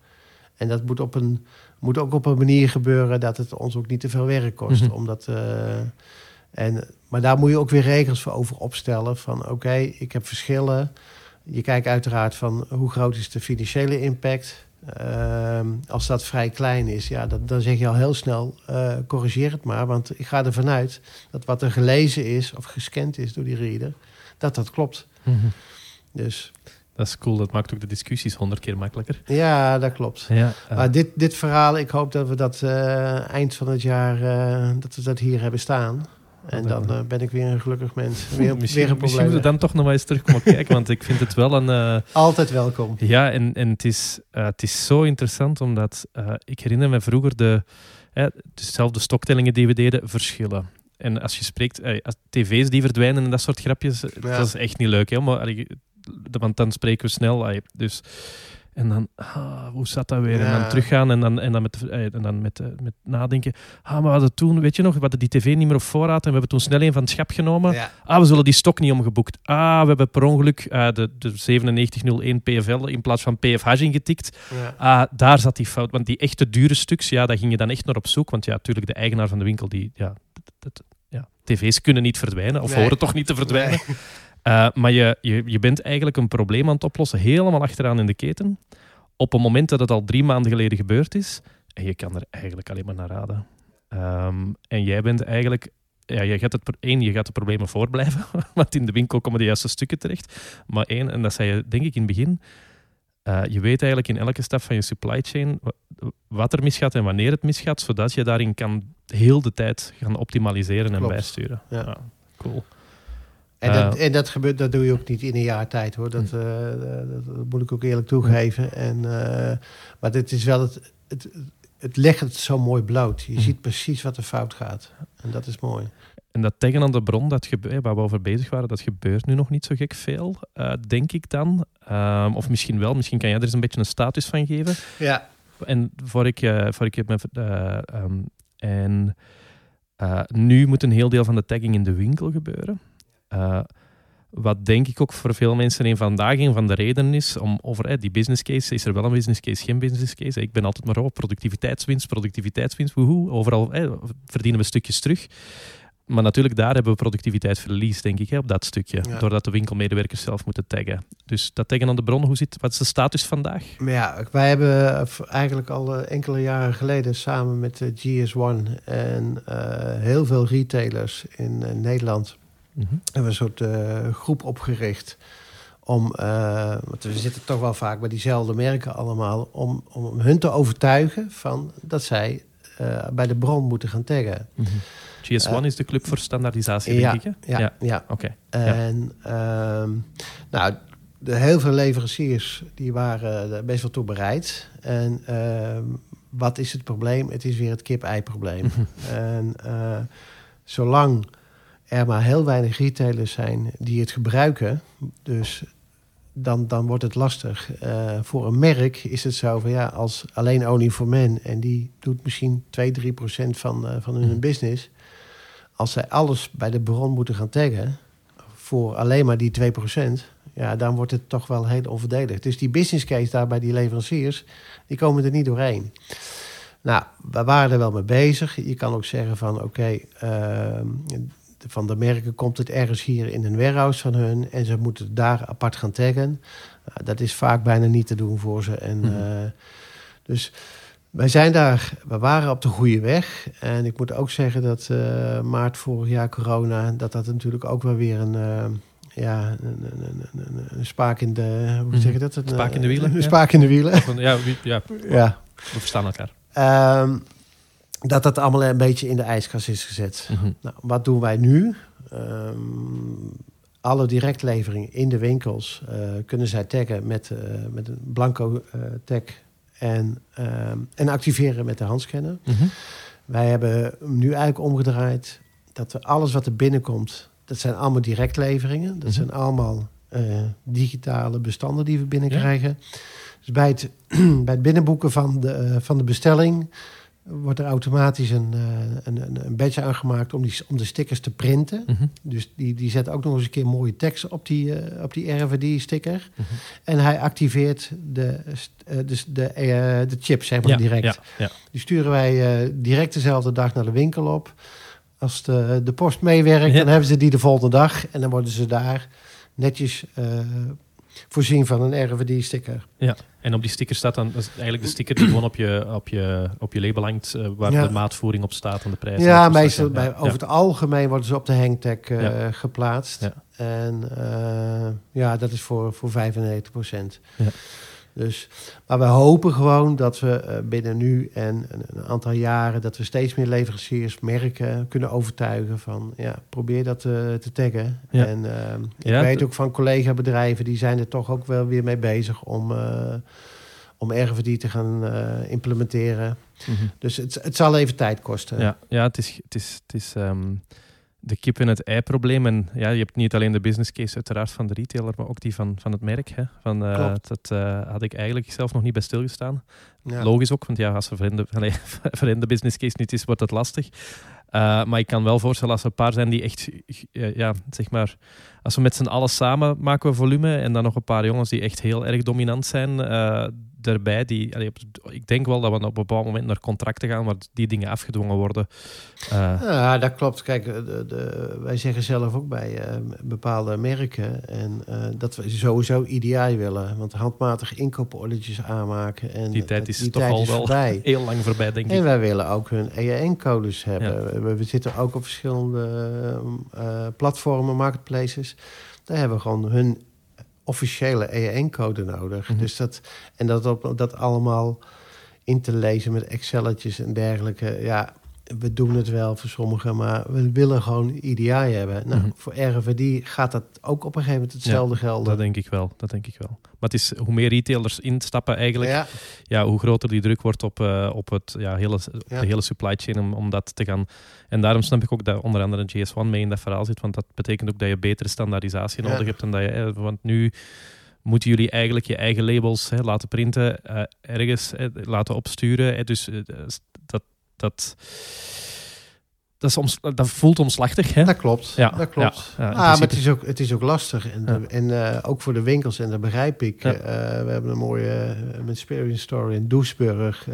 En dat moet, op een, moet ook op een manier gebeuren dat het ons ook niet te veel werk kost. Mm omdat, uh, en, maar daar moet je ook weer regels voor over opstellen. Van oké, ik heb verschillen. Je kijkt uiteraard van hoe groot is de financiële impact. Uh, als dat vrij klein is, ja, dat, dan zeg je al heel snel, uh, corrigeer het maar. Want ik ga ervan uit dat wat er gelezen is of gescand is door die reader, dat dat klopt. Mm -hmm. Dus... Dat is cool, dat maakt ook de discussies honderd keer makkelijker. Ja, dat klopt. Ja, uh... Maar dit, dit verhaal, ik hoop dat we dat uh, eind van het jaar, dat we dat hier hebben staan. En dan uh, ben ik weer een gelukkig mens. Weer, misschien, weer een misschien moeten we dan toch nog maar eens terugkomen kijken, want ik vind het wel een... Uh, Altijd welkom. Ja, en, en het, is, uh, het is zo interessant, omdat ik herinner me vroeger de, dezelfde stoktellingen die we deden, verschillen. En als je spreekt, als tv's die verdwijnen en dat soort grapjes, ja. dat is echt niet leuk. Hè? Maar, want dan spreken we snel. Dus en dan, ah, hoe zat dat weer? En dan teruggaan en dan, en dan, met, eh, en dan met, eh, met nadenken. Ah, maar we hadden toen, weet je nog, we hadden die tv niet meer op voorraad en we hebben toen snel een van het schap genomen. Ah, we zullen die stok niet omgeboekt. Ah, we hebben per ongeluk uh, de, de 9701 PFL in plaats van PFH ingetikt. Ja. Ah, daar zat die fout. Want die echte dure stuks, ja, daar ging je dan echt naar op zoek. Want ja, natuurlijk, de eigenaar van de winkel, die, ja, dat, ja tv's kunnen niet verdwijnen, of horen toch niet te verdwijnen. Uh, maar je, je, je bent eigenlijk een probleem aan het oplossen, helemaal achteraan in de keten, op een moment dat het al drie maanden geleden gebeurd is. En je kan er eigenlijk alleen maar naar raden. Um, en jij bent eigenlijk ja, je gaat het, één, je gaat de problemen voorblijven, want in de winkel komen de juiste stukken terecht. Maar één, en dat zei je denk ik in het begin, uh, je weet eigenlijk in elke stap van je supply chain wat er misgaat en wanneer het misgaat, zodat je daarin kan heel de tijd gaan optimaliseren en bijsturen. Ja. ja. cool. En, dat, en dat, gebeurt, dat doe je ook niet in een jaar tijd hoor. Dat, uh, dat, moet ik ook eerlijk toegeven. En, uh, maar dit is wel het, het, het legt het zo mooi bloot. Je ziet precies wat er fout gaat. En dat is mooi. En dat tegen aan de bron, dat waar we over bezig waren, dat gebeurt nu nog niet zo gek veel, uh, denk ik dan. Um, of misschien wel, misschien kan jij er eens een beetje een status van geven. Ja. En voor ik, uh, voor ik me. Um, en nu moet een heel deel van de tagging in de winkel gebeuren. Uh, wat denk ik ook voor veel mensen een vandaag een van de redenen is om over die business case, is er wel een business case, geen business case. Ik ben altijd maar op productiviteitswinst, productiviteitswinst, woehoe. Overal verdienen we stukjes terug. maar natuurlijk, daar hebben we productiviteitsverlies, denk ik, hè, op dat stukje. Ja. Doordat de winkelmedewerkers zelf moeten taggen. Dus dat taggen aan de bron, hoe zit, wat is de status vandaag? Maar ja, wij hebben eh, eigenlijk al eh, enkele jaren geleden samen met de GS1 en eh, heel veel retailers in Nederland hebben we een soort eh, groep opgericht. Om, eh, want we zitten toch wel vaak bij diezelfde merken allemaal, om, om hun te overtuigen van dat zij eh, bij de bron moeten gaan taggen. GS1 Eh, is de club voor standaardisatie, ja, denk ik. Ja, ja. Ja. Oké. En ehm, nou, de, heel veel leveranciers die waren er best wel toe bereid. En ehm, wat is het probleem? Het is weer het kip-ei-probleem. en eh, zolang er maar heel weinig retailers zijn die het gebruiken, dus dan, dan wordt het lastig. Eh, voor een merk is het zo van ja, als alleen Only for Men en die doet misschien 2, 3 procent van, eh, van hun Mhm. business. Als zij alles bij de bron moeten gaan taggen voor alleen maar die 2 procent, ja, dan wordt het toch wel heel onvoordelig. Dus die business case daar bij die leveranciers, die komen er niet doorheen. Nou, we waren er wel mee bezig. Je kan ook zeggen van oké, ehm, van de merken komt het ergens hier in een warehouse van hun en ze moeten het daar apart gaan taggen. Nou, dat is vaak bijna niet te doen voor ze. En, Mhm. eh, dus wij zijn daar, we waren op de goede weg. En ik moet ook zeggen dat eh, maart vorig jaar corona, dat dat natuurlijk ook wel weer een, eh, ja, een, een, een, een, een spaak in de, hoe Mhm. zeg je dat? Een, Spaak in de eh, wielen, Een ja. spaak in de wielen. Ja, ja, Ja. we verstaan elkaar. Ehm, dat dat allemaal een beetje in de ijskast is gezet. Mhm. Nou, wat doen wij nu? Ehm, alle directleveringen in de winkels eh, kunnen zij taggen met, eh, met een blanco eh, tag en, ehm, en activeren met de handscanner. Mhm. Wij hebben nu eigenlijk omgedraaid dat we alles wat er binnenkomt, dat zijn allemaal directleveringen. Dat Mhm. zijn allemaal digitale bestanden die we binnenkrijgen. Dus bij het, bij het binnenboeken van de, van de bestelling wordt er automatisch een, eh, een, een, een badge aangemaakt om, die, om de stickers te printen. Mhm. Dus die, die zet ook nog eens een keer mooie tekst op die, eh, op die RFID-sticker. Mhm. En hij activeert de, dus de, eh, de chip, zeg maar, Ja, direct. Ja, ja. Die sturen wij direct dezelfde dag naar de winkel op. Als de, de post meewerkt, dan hebben ze die de volgende dag. En dan worden ze daar netjes voorzien van een RFID-sticker. En op die sticker staat dan, dat is eigenlijk de sticker die gewoon op je, op je, op je label hangt, eh, waar Ja. de maatvoering op staat en de prijs. Ja, meestal bij, Ja, over ja. het algemeen worden ze op de hangtag eh, Ja. geplaatst. Ja. En eh, ja, dat is voor, voor 95 procent. Ja. Dus, maar we hopen gewoon dat we eh, binnen nu en een, aantal jaren... dat we steeds meer leveranciers, merken kunnen overtuigen van... ja, probeer dat eh, te taggen. Ja. En eh, ik Ja, weet ook van collega-bedrijven... die zijn er toch ook wel weer mee bezig om, eh om RFID te gaan implementeren. Mhm. Dus het, het zal even tijd kosten. Ja, ja het is, het is, het is ehm, de kip en het ei probleem. En ja, je hebt niet alleen de business case uiteraard van de retailer, maar ook die van, van het merk. Hè. Van, eh, dat eh, had ik eigenlijk zelf nog niet bij stilgestaan. Ja. Logisch ook, want ja, als er voor hen de, allee, voor hen de business case niet is, wordt dat lastig. Uh, maar ik kan wel voorstellen als er een paar zijn die echt, ja, zeg maar, als we met z'n allen samen maken we volume en dan nog een paar jongens die echt heel erg dominant zijn erbij. Die, allee, ik denk wel dat we op een bepaald moment naar contracten gaan waar die dingen afgedwongen worden. Uh. Ja, dat klopt. Kijk, de, de, wij zeggen zelf ook bij uh, bepaalde merken en uh, dat we sowieso IDI willen. Want handmatig inkooporders aanmaken. En die tijd is die toch tijd al is wel heel lang voorbij, denk en ik. wij willen ook hun EAN-codes hebben. Ja. We, we, zitten ook op verschillende platformen, marketplaces. Daar hebben we gewoon hun officiële EAN-code nodig. Mm -hmm. dus dat, en dat, op, dat allemaal in te lezen met Excelletjes en dergelijke. Ja, we doen het wel voor sommigen, maar we willen gewoon IDI hebben. Nou, mm -hmm. voor RFID gaat dat ook op een gegeven moment hetzelfde ja, gelden. Dat denk ik wel, dat denk ik wel. Maar het is hoe meer retailers instappen eigenlijk, ja. ja hoe groter die druk wordt op, uh, op het, ja, hele, ja. de hele supply chain om, om dat te gaan. En daarom snap ik ook dat onder andere GS1 mee in dat verhaal zit, want dat betekent ook dat je betere standaardisatie nodig hebt dan dat je, want nu moeten jullie eigenlijk je eigen labels hè, laten printen, uh, ergens hè, laten opsturen. Hè, dus uh, dat, dat, is oms, dat voelt omslachtig. Hè? Dat klopt. Ja, dat klopt. Ja, ja, ah, maar het is ook, het is ook lastig. En, Ja. en uh, ook voor de winkels, en dat begrijp ik. Uh, we hebben een mooie uh, experience story in Doesburg.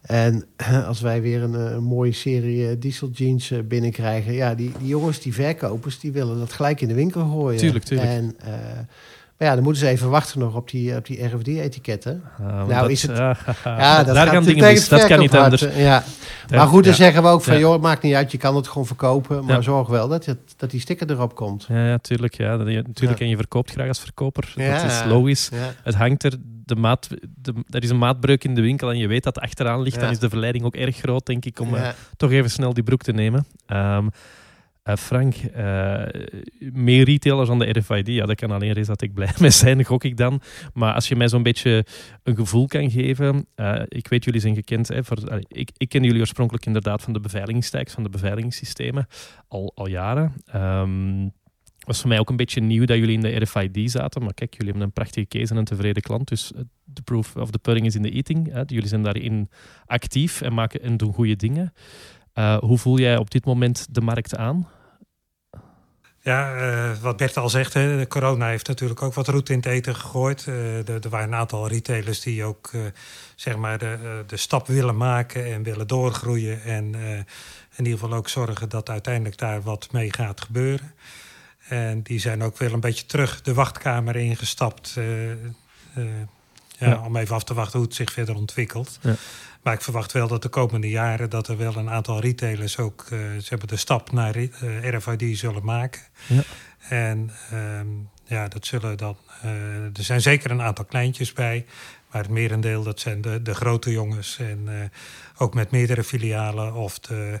En als wij weer een, een mooie serie diesel jeans binnenkrijgen, ja, die, die jongens, die verkopers, die willen dat gelijk in de winkel gooien. Tuurlijk, tuurlijk. En, maar ja, dan moeten ze even wachten nog op die, op die RFD-etiketten. nou, dat, is het. ja, dat daar gaan dingen mis. Dat kan niet anders. Ja. Maar goed, dan zeggen we ook van, joh, het maakt niet uit, je kan het gewoon verkopen. Maar zorg wel dat, het, dat die sticker erop komt. Ja, ja tuurlijk. Ja. Natuurlijk, en je verkoopt graag als verkoper. Dat is logisch. Het hangt er, de maat, de, er is een maatbreuk in de winkel en je weet dat achteraan ligt. Dan is de verleiding ook erg groot, denk ik, om uh, toch even snel die broek te nemen. Um, uh, Frank, uh, meer retailers dan de RFID, ja, dat kan alleen dat ik blij mee zijn, gok ik dan. Maar als je mij zo'n beetje een gevoel kan geven, uh, ik weet, jullie zijn gekend, hè, voor, ik, ik ken jullie oorspronkelijk inderdaad van de beveiligingsstijks, van de beveiligingssystemen, al, al jaren. Um, was voor mij ook een beetje nieuw dat jullie in de RFID zaten. Maar kijk, jullie hebben een prachtige case en een tevreden klant. Dus de proof of the pudding is in the eating. Hè. Jullie zijn daarin actief en, maken, en doen goede dingen. Hoe voel jij op dit moment de markt aan? Ja, uh, wat Bert al zegt, hè, corona heeft natuurlijk ook wat route in het eten gegooid. Uh, er, waren een aantal retailers die ook uh, zeg maar de, de stap willen maken en willen doorgroeien. En in ieder geval ook zorgen dat uiteindelijk daar wat mee gaat gebeuren. En die zijn ook wel een beetje terug de wachtkamer ingestapt. Ja, ja, Om even af te wachten hoe het zich verder ontwikkelt. Ja. Maar ik verwacht wel dat de komende jaren dat er wel een aantal retailers ook uh, ze hebben de stap naar eh, RFID zullen maken. Ja. En um, ja, dat zullen dan. Uh, er zijn zeker een aantal kleintjes bij. Maar het merendeel, dat zijn de, de grote jongens. En ook met meerdere filialen of de,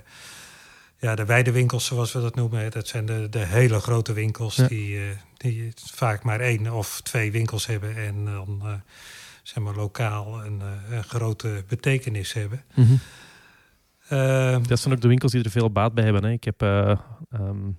ja, de wijde zoals we dat noemen. Dat zijn de, de hele grote winkels ja. die, die vaak maar één of twee winkels hebben. En dan zeg maar, lokaal een, eh, een grote betekenis hebben. Mm -hmm. uh, dat zijn ook de winkels die er veel baat bij hebben. Hè. Ik heb uh, um,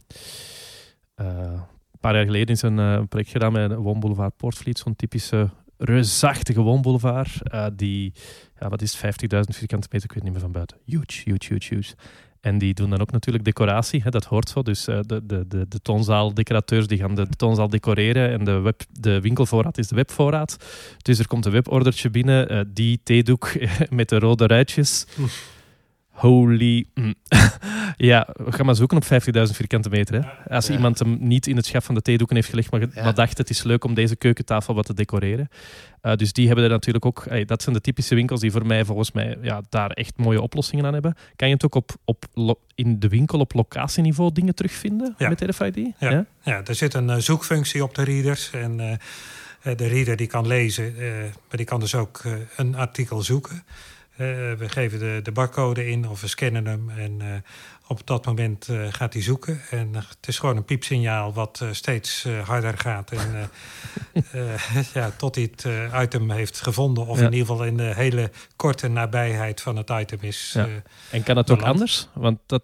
een paar jaar geleden is een project gedaan met Woonboulevard Portvliet, zo'n typische reusachtige woonboulevard. die, ja, wat is 50.000 vierkante meter, ik weet niet meer van buiten. Huge, huge, huge, huge. En die doen dan ook natuurlijk decoratie, hè, dat hoort zo. Dus uh, de, de, de, de toonzaaldecorateurs die gaan de, de toonzaal decoreren en de, web, de winkelvoorraad is de webvoorraad. Dus er komt een webordertje binnen, uh, die theedoek met de rode ruitjes. Holy. Mm. ja, we gaan maar zoeken op 50.000 vierkante meter. Hè. Als iemand hem niet in het schap van de theedoeken heeft gelegd, maar, ja. maar dacht het is leuk om deze keukentafel wat te decoreren. Uh, dus die hebben er natuurlijk ook. Hey, dat zijn de typische winkels die voor mij volgens mij ja, daar echt mooie oplossingen aan hebben. Kan je het ook op, op in de winkel op locatieniveau dingen terugvinden ja. met RFID? Ja. ja, ja? er zit een uh, zoekfunctie op de readers. En uh, de reader die kan lezen, maar die kan dus ook een artikel zoeken. Uh, we geven de, de barcode in of we scannen hem. En uh, op dat moment uh, gaat hij zoeken. En het is gewoon een piepsignaal wat steeds harder gaat. En ja, tot hij het item heeft gevonden. Of ja. in ieder geval in de hele korte nabijheid van het item is. Ja. en kan het ook anders? Want dat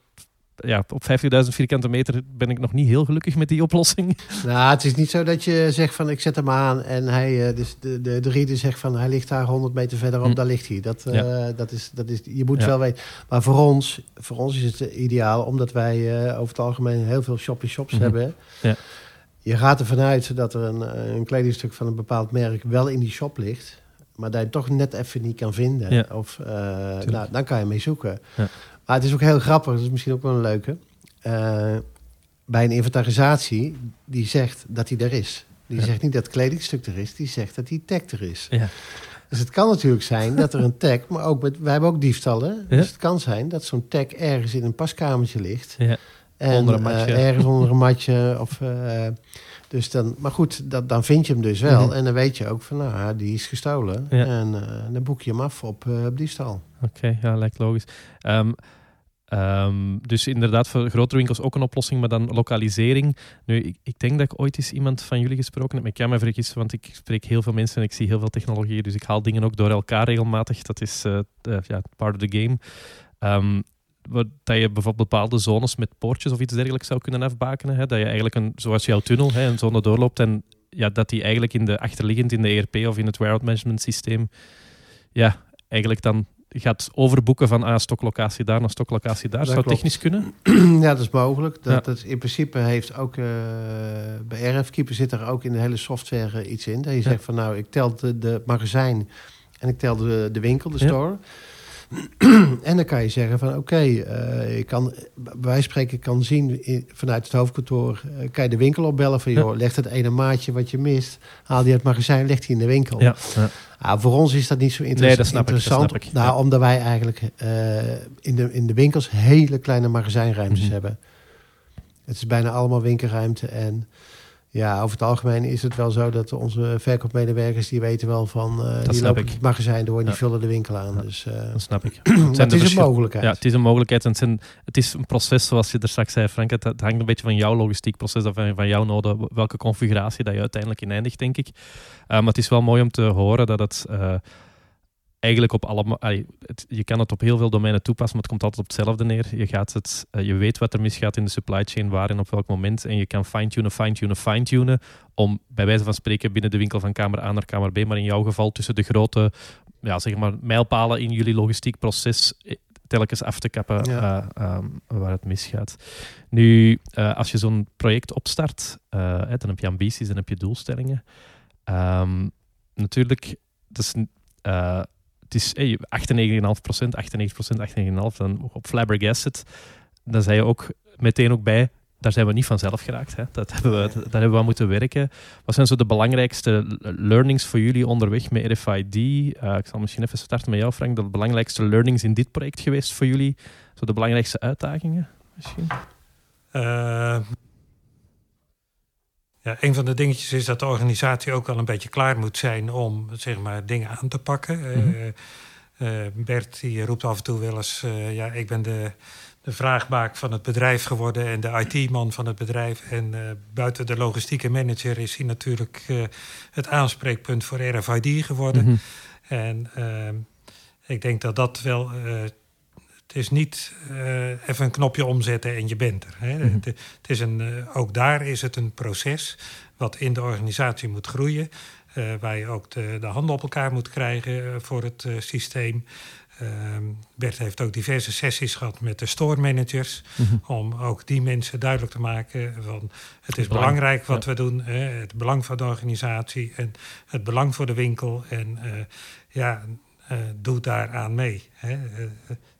ja, op 50.000 vierkante meter ben ik nog niet heel gelukkig met die oplossing. Nou, het is niet zo dat je zegt van ik zet hem aan en hij, dus de, de, de reader zegt van hij ligt daar 100 meter verderop, hm. daar ligt hij. Dat, ja. uh, dat, is, dat is, je moet ja. wel weten. Maar voor ons, voor ons is het ideaal, omdat wij uh, over het algemeen heel veel shop-in-shops mm -hmm. hebben. Ja. Je gaat ervan uit dat er een, een kledingstuk van een bepaald merk wel in die shop ligt maar dat je toch net even niet kan vinden. Ja. Of, uh, nou, dan kan je mee zoeken. Ja. Maar het is ook heel grappig, dat is misschien ook wel een leuke. Uh, bij een inventarisatie, die zegt dat hij er is. Die ja. zegt niet dat het kledingstuk er is, die zegt dat die tag er is. Ja. Dus het kan natuurlijk zijn dat er een tag, maar ook met, wij hebben ook diefstallen. Ja. Dus het kan zijn dat zo'n tag ergens in een paskamertje ligt. Ja. En, onder een matje. Uh, ergens onder een matje. Of, uh, dus dan, maar goed, dat, dan vind je hem dus wel. Mm -hmm. En dan weet je ook van, nou, die is gestolen. Ja. En uh, dan boek je hem af op, op diefstal. Oké, okay, ja, lijkt logisch. Um, Um, dus inderdaad, voor grotere winkels ook een oplossing, maar dan lokalisering. Nu, ik, ik, denk dat ik ooit eens iemand van jullie gesproken heb, ik kan me vergissen, want ik spreek heel veel mensen en ik zie heel veel technologieën, dus ik haal dingen ook door elkaar regelmatig. Dat is uh, uh, ja, part of the game. Um, dat je bijvoorbeeld bepaalde zones met poortjes of iets dergelijks zou kunnen afbakenen. Hè? Dat je eigenlijk, een, zoals jouw tunnel, hè, een zone doorloopt en ja, dat die eigenlijk in de, achterliggend in de ERP of in het warehouse management systeem ja, eigenlijk dan gaat overboeken van ah, stoklocatie daar naar stoklocatie daar. Dat Zou klopt. technisch kunnen? ja, dat is mogelijk. Dat, ja. dat in principe heeft ook uh, bij RFkeeper zit er ook in de hele software uh, iets in. Dat je ja. zegt van nou, ik tel de, de, magazijn en ik tel de, de winkel, de store. en dan kan je zeggen van oké, okay, ik kan wij spreken kan zien vanuit het hoofdkantoor, kan je de winkel opbellen van joh, leg het ene maatje wat je mist, haal die uit het magazijn, leg die in de winkel. Ja, ja. Ah, voor ons is dat niet zo inter nee, dat snap interessant. Ik, dat snap ik. Nou, omdat wij eigenlijk in, de, in de winkels hele kleine magazijnruimtes mhm. hebben. Het is bijna allemaal winkelruimte. En ja, over het algemeen is het wel zo dat onze verkoopmedewerkers... die weten wel van, uh, die lopen ik. het magazijn door en die vullen de winkel aan. Dus, uh, dat snap ik. het, het is een mogelijkheid. Ja, het is een mogelijkheid. En het, zijn, het is een proces, zoals je er straks zei, Frank. Het, hangt een beetje van jouw logistiek proces, van, van jouw noden, welke configuratie dat je uiteindelijk in eindigt, denk ik. Uh, maar het is wel mooi om te horen dat het eigenlijk op allemaal. je kan het op heel veel domeinen toepassen, maar het komt altijd op hetzelfde neer. Je, gaat het, eh, je weet wat er misgaat in de supply chain, waar en op welk moment. En je kan fine-tunen, fine-tunen, fine-tunen. Om bij wijze van spreken binnen de winkel van kamer A naar kamer B, maar in jouw geval tussen de grote ja, zeg maar, mijlpalen in jullie logistiek proces eh, telkens af te kappen eh, ehm, waar het misgaat. Nu, als je zo'n project opstart, dan heb je ambities, dan heb je doelstellingen. Um, natuurlijk, dat is is hey, 98,5%, 98%, 98,5%, dan op flabbergasted. Dan zei je ook meteen ook bij, daar zijn we niet vanzelf geraakt. Hè. Dat hebben we, daar hebben we aan moeten werken. Wat zijn zo de belangrijkste learnings voor jullie onderweg met RFID? Eh, ik zal misschien even starten met jou, Frank. De belangrijkste learnings in dit project geweest voor jullie? Zo de belangrijkste uitdagingen misschien? Uh, ja, een van de dingetjes is dat de organisatie ook wel een beetje klaar moet zijn om zeg maar, dingen aan te pakken. Mm Bert die roept af en toe wel eens: uh, ja, ik ben de, de vraagbaak van het bedrijf geworden en de IT-man van het bedrijf. En buiten de logistieke manager is hij natuurlijk het aanspreekpunt voor RFID geworden. Mhm. En ik denk dat dat wel het is niet uh, even een knopje omzetten en je bent er. Hè. Mhm. het, is een, uh, ook daar is het een proces wat in de organisatie moet groeien. Uh, waar je ook de, de, handen op elkaar moet krijgen voor het systeem. Ehm, Bert heeft ook diverse sessies gehad met de store managers. Mhm. Om ook die mensen duidelijk te maken van het is belangrijk wat we doen. Hè, het belang van de organisatie en het belang voor de winkel. En ja, doe daaraan mee. Hè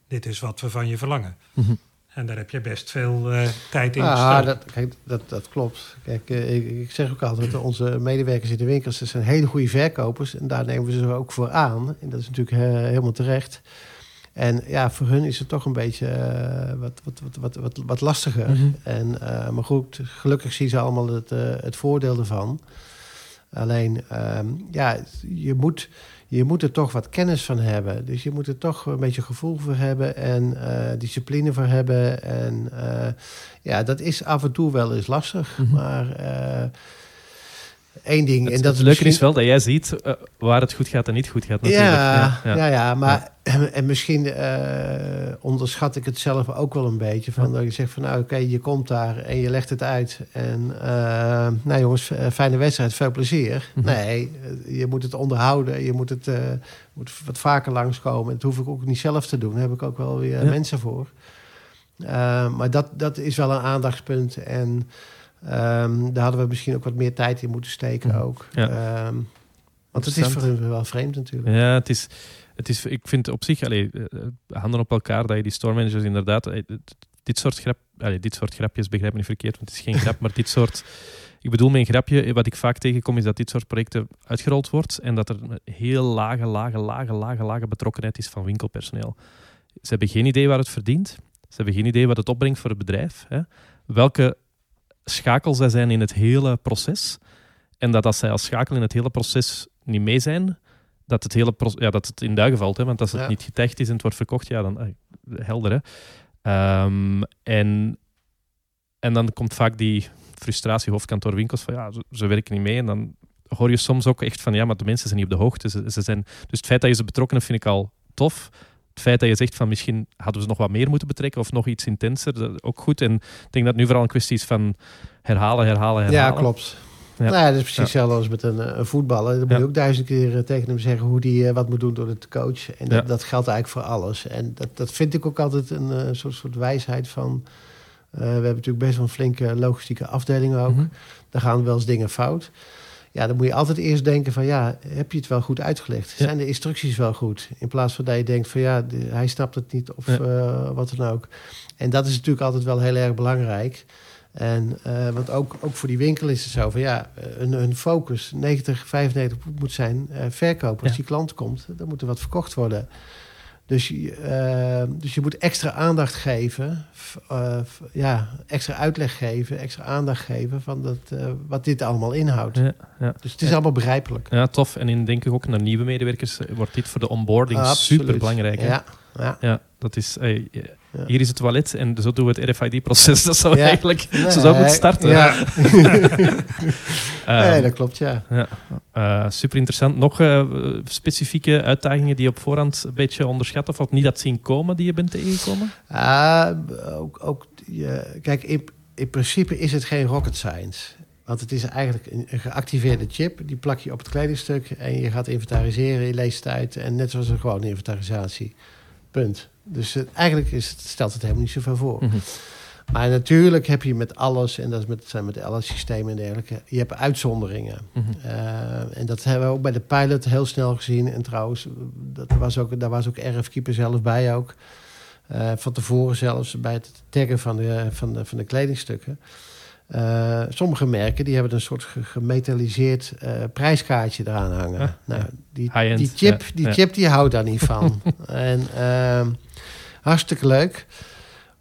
dit is wat we van je verlangen. Mhm. En daar heb je best veel uh, tijd in ja, dat, kijk, dat, dat klopt. Kijk, uh, ik, ik, zeg ook altijd, onze medewerkers in de winkels dat zijn hele goede verkopers. En daar nemen we ze ook voor aan. En dat is natuurlijk uh, helemaal terecht. En ja, voor hun is het toch een beetje wat, wat, wat, wat, wat, wat lastiger. Mhm. en, maar goed, gelukkig zien ze allemaal het, het voordeel ervan. Alleen, ehm, ja, je moet je moet er toch wat kennis van hebben. Dus je moet er toch een beetje gevoel voor hebben en uh, discipline voor hebben. En uh, ja, dat is af en toe wel eens lastig. Mm -hmm. Maar uh, één ding. Het, en dat het leuke is wel dat jij ziet waar het goed gaat en niet goed gaat. Natuurlijk. Ja, ja, ja. ja maar en misschien uh, onderschat ik het zelf ook wel een beetje. Van dat je zegt van nou oké, je komt daar en je legt het uit. En uh, nou jongens, fijne wedstrijd, veel plezier. Mm -hmm. Nee, je moet het onderhouden. Je moet het moet wat vaker langskomen. Dat hoef ik ook niet zelf te doen. Daar heb ik ook wel weer ja. mensen voor. maar dat, dat is wel een aandachtspunt. En Um, daar hadden we misschien ook wat meer tijd in moeten steken mm. ook. Ja. Um, want het is voor hun wel vreemd natuurlijk. Ja, het is, het is, ik vind op zich, eh, eh, handen op elkaar, dat je die store managers inderdaad, eh, dit soort, grap, dit soort grapjes, begrijp niet verkeerd, want het is geen grap, maar dit soort, ik bedoel een grapje, wat ik vaak tegenkom, is dat dit soort projecten uitgerold wordt en dat er heel lage, lage, lage, lage, lage betrokkenheid is van winkelpersoneel. Ze hebben geen idee waar het verdient. Ze hebben geen idee wat het opbrengt voor het bedrijf. Hè. Welke schakel zij zijn in het hele proces. En dat als zij als schakel in het hele proces niet mee zijn, dat het, hele ja, dat het in duigen valt. Hè? Want als het niet getagd is en het wordt verkocht, ja, dan eh, helder. Hè? Um, en, en dan komt vaak die frustratie hoofdkantoorwinkels van ja, ze, ze, werken niet mee. En dan hoor je soms ook echt van ja, maar de mensen zijn niet op de hoogte. Ze, ze zijn, dus het feit dat je ze betrokkenen vind ik al tof het feit dat je zegt van misschien hadden we ze nog wat meer moeten betrekken of nog iets intenser, ook goed. En ik denk dat het nu vooral een kwestie is van herhalen, herhalen, herhalen. Ja, klopt. Ja. Nou ja, dat is precies hetzelfde als met een, eh, een voetballer. Dan moet je ook duizend keer eh, tegen hem zeggen hoe die uh, wat moet doen door de coach. En dat, dat, geldt eigenlijk voor alles. En dat, dat vind ik ook altijd een uh, soort, soort wijsheid van... we hebben natuurlijk best wel een flinke logistieke afdeling ook. Mm Daar gaan wel eens dingen fout. Ja, dan moet je altijd eerst denken van ja, heb je het wel goed uitgelegd? Zijn de instructies wel goed? In plaats van dat je denkt van ja, de- hij snapt het niet of eh, wat dan ook. En dat is natuurlijk altijd wel heel erg belangrijk. En eh, want ook, ook voor die winkel is het zo van ja, hun, hun focus 90, 95 moet zijn eh, verkopen. Als Ja. die klant komt, dan moet er wat verkocht worden. Dus, je, eh, dus je moet extra aandacht geven, eh, ja, extra uitleg geven, extra aandacht geven van dat, eh, wat dit allemaal inhoudt. Ja, ja. Dus het is allemaal begrijpelijk. Ja, tof. En in denk ik ook naar nieuwe medewerkers eh, wordt dit voor de onboarding super belangrijk. Ja, ja. Ja, dat is. eh, eh, Ja. Hier is het toilet en zo doen we het RFID-proces. Dat zou Ja. eigenlijk. Nee, zo zou moeten starten. Ja, Ehm, nee, dat klopt, ja. ja. Eh, super interessant. Nog eh, specifieke uitdagingen die je op voorhand een beetje onderschat of wat niet had zien komen, die je bent tegengekomen? Ah, ook, ook, kijk, in, in principe is het geen rocket science. Want het is eigenlijk een, een geactiveerde chip. Die plak je op het kledingstuk en je gaat inventariseren. Je leest het uit. En net zoals een gewone inventarisatie. Punt. Dus het- eigenlijk is het, stelt het helemaal niet zoveel voor. Mhm. Maar natuurlijk heb je met alles, en dat is met, zijn met de LS-systemen en dergelijke, je hebt uitzonderingen. Mhm. Eh, en dat hebben we ook bij de pilot heel snel gezien. En trouwens, dat was ook, daar was ook RF Keeper zelf bij ook. Eh, van tevoren zelfs bij het taggen van de, van de, van de kledingstukken. Eh, sommige merken die hebben een soort ge- gemetalliseerd prijskaartje eraan hangen. Nou, die, die chip, die, ja. chip die houdt daar niet van. en ehm, hartstikke leuk.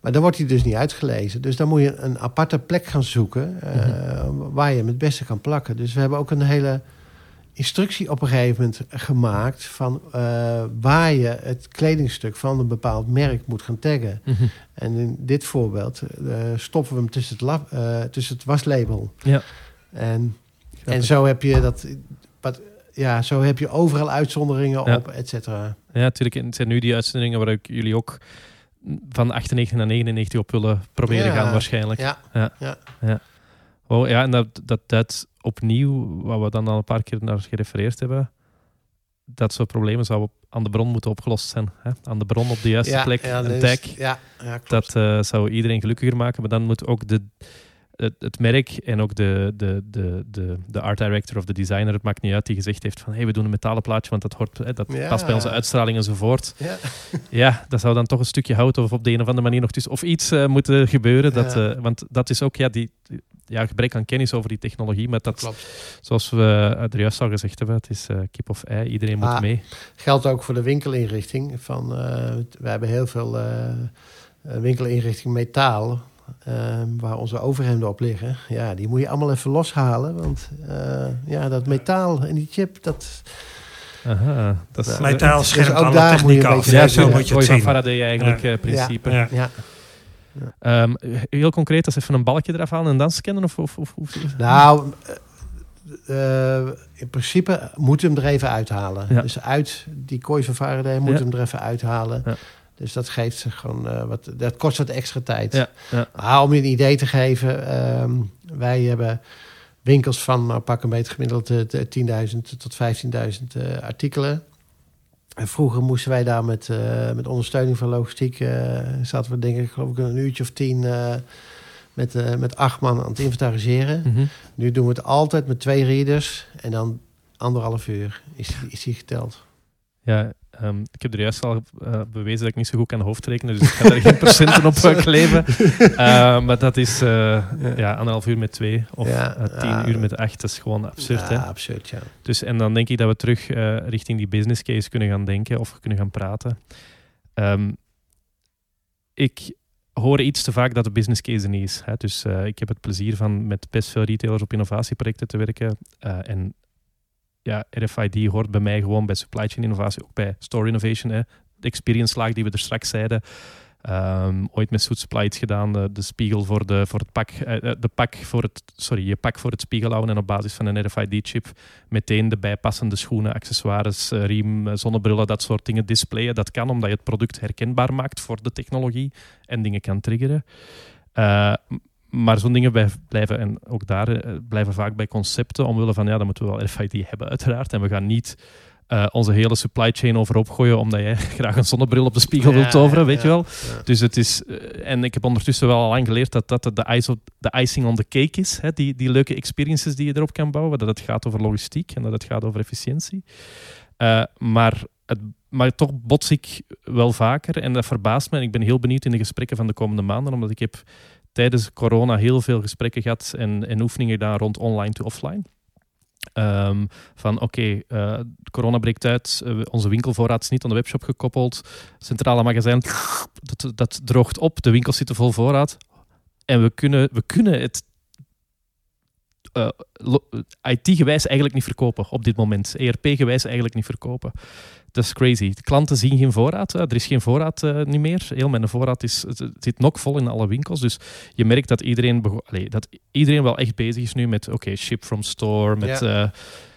Maar dan wordt hij dus niet uitgelezen. Dus dan moet je een aparte plek gaan zoeken eh, waar je hem het beste kan plakken. Dus we hebben ook een hele instructie op een gegeven moment gemaakt van eh, waar je het kledingstuk van een bepaald merk moet gaan taggen. Mhm. En in dit voorbeeld eh, stoppen we hem tussen het, lab, tussen het waslabel. Ja. En, en zo heb je dat. Wat, ja, zo heb je overal uitzonderingen Ja. op, et cetera. Ja, natuurlijk. Het zijn nu die uitzendingen waar ik jullie ook van 98 naar 99 op willen proberen Ja. gaan waarschijnlijk. Ja, Oh, ja, en dat, dat duidt opnieuw, wat we dan al een paar keer naar gerefereerd hebben, dat soort problemen zouden op- aan de bron moeten opgelost zijn. Hè? Aan de bron op de juiste ja, plek, ja, een dat. Ja, ja, klopt. Dat eh, zou iedereen gelukkiger maken, maar dan moet ook de, het, het merk en ook de, de, de, de, de art director of de designer, het maakt niet uit, die gezegd heeft van hey, we doen een metalen plaatje, want dat, hoort, hè, dat Ja. past bij onze uitstraling enzovoort. ja. Ja, dat zou dan toch een stukje hout of op de een of andere manier nog tussen, of iets eh, moeten gebeuren. Dat, Ja. eh, want dat is ook ja, die, ja, gebrek aan kennis over die technologie, maar dat, klopt. zoals we er juist al gezegd hebben, het is eh, kip of ei, iedereen moet Ah. mee. Geldt ook voor de winkelinrichting. Van, we hebben heel veel winkelinrichting metaal. Eh, waar onze overhemden op liggen. Ja, die moet je allemaal even loshalen. Want eh, ja, dat metaal en die chip, dat... Aha, dat is Ja. Metaal Dus schermt ook alle daar techniek af. beetje Ja, zo moet je het van zien. Faraday eigenlijk, Ja. eh, principe. Ja. Ja. Ehm, heel concreet, als even een balkje eraf halen en dan scannen? Of, of, of, of- Nou, in principe moet je hem er even uithalen. Ja. Dus uit die kooi van Faraday moet Ja. je hem er even uithalen. Dus dat geeft ze gewoon eh, wat. Dat kost wat extra tijd. Ja, ja. Maar om je een idee te geven, ehm, wij hebben winkels van nou, pak een beetje gemiddeld eh, de 10.000 tot 15.000 eh, artikelen. En vroeger moesten wij daar met, eh, met ondersteuning van logistiek, eh, zaten we denk ik geloof ik een uurtje of tien eh, met, eh, met acht man aan het inventariseren. Mhm. Nu doen we het altijd met twee readers en dan anderhalf uur is, is die geteld. Ja, ehm, ik heb er juist al eh, bewezen dat ik niet zo goed kan hoofdrekenen, dus ik ga daar geen procenten op eh, kleven. Eh, maar dat is eh ja, anderhalf uur met twee of Ja, tien ja. uur met acht. Dat is gewoon absurd. ja, hè? absurd, ja. Dus, en dan denk ik dat we terug richting die business case kunnen gaan denken of kunnen gaan praten. Ehm, ik hoor iets te vaak dat de business case er niet is. Hè? Dus ik heb het plezier van met best veel retailers op innovatieprojecten te werken. En ja, RFID hoort bij mij gewoon bij supply chain innovatie, ook bij store innovation. Hè? De experience laag die we er straks zeiden. Ehm, ooit met Soet Supply iets gedaan, de, spiegel voor, de, voor het pak, eh, eh, de pak voor het, sorry, je pak voor het spiegel houden en op basis van een RFID-chip meteen de bijpassende schoenen, accessoires, eh, riem, zonnebrillen, dat soort dingen displayen. Dat kan omdat je het product herkenbaar maakt voor de technologie en dingen kan triggeren. Maar zo'n dingen blijven, en ook daar eh, blijven vaak bij concepten, omwille van, ja, dan moeten we wel RFID hebben uiteraard. En we gaan niet uh, onze hele supply chain overhoop gooien omdat jij graag een zonnebril op de spiegel Ja, wilt toveren, weet ja, je wel. ja. Dus het is, eh, en ik heb ondertussen wel al lang geleerd dat dat de, ice op, de icing on the cake is. Hè? Die, die leuke experiences die je erop kan bouwen. Dat het gaat over logistiek en dat het gaat over efficiëntie. Eh, maar, het, maar toch bots ik wel vaker en dat verbaast me. En ik ben heel benieuwd in de gesprekken van de komende maanden, omdat ik heb tijdens corona heel veel gesprekken gehad en, en oefeningen gedaan rond online to offline. Ehm, van oké, eh, corona breekt uit, eh, onze winkelvoorraad is niet aan de webshop gekoppeld, centrale magazijn, dat, dat droogt op, de winkels zitten vol voorraad. En we kunnen, we kunnen het eh, IT-gewijs eigenlijk niet verkopen op dit moment. ERP-gewijs eigenlijk niet verkopen. Dat is crazy. De klanten zien geen voorraad. eh, Er is geen voorraad eh, niet meer. Heel mijn voorraad is, het het zit nog vol in alle winkels. Dus je merkt dat iedereen, allee, dat iedereen wel echt bezig is nu met oké, ship from store, met eh,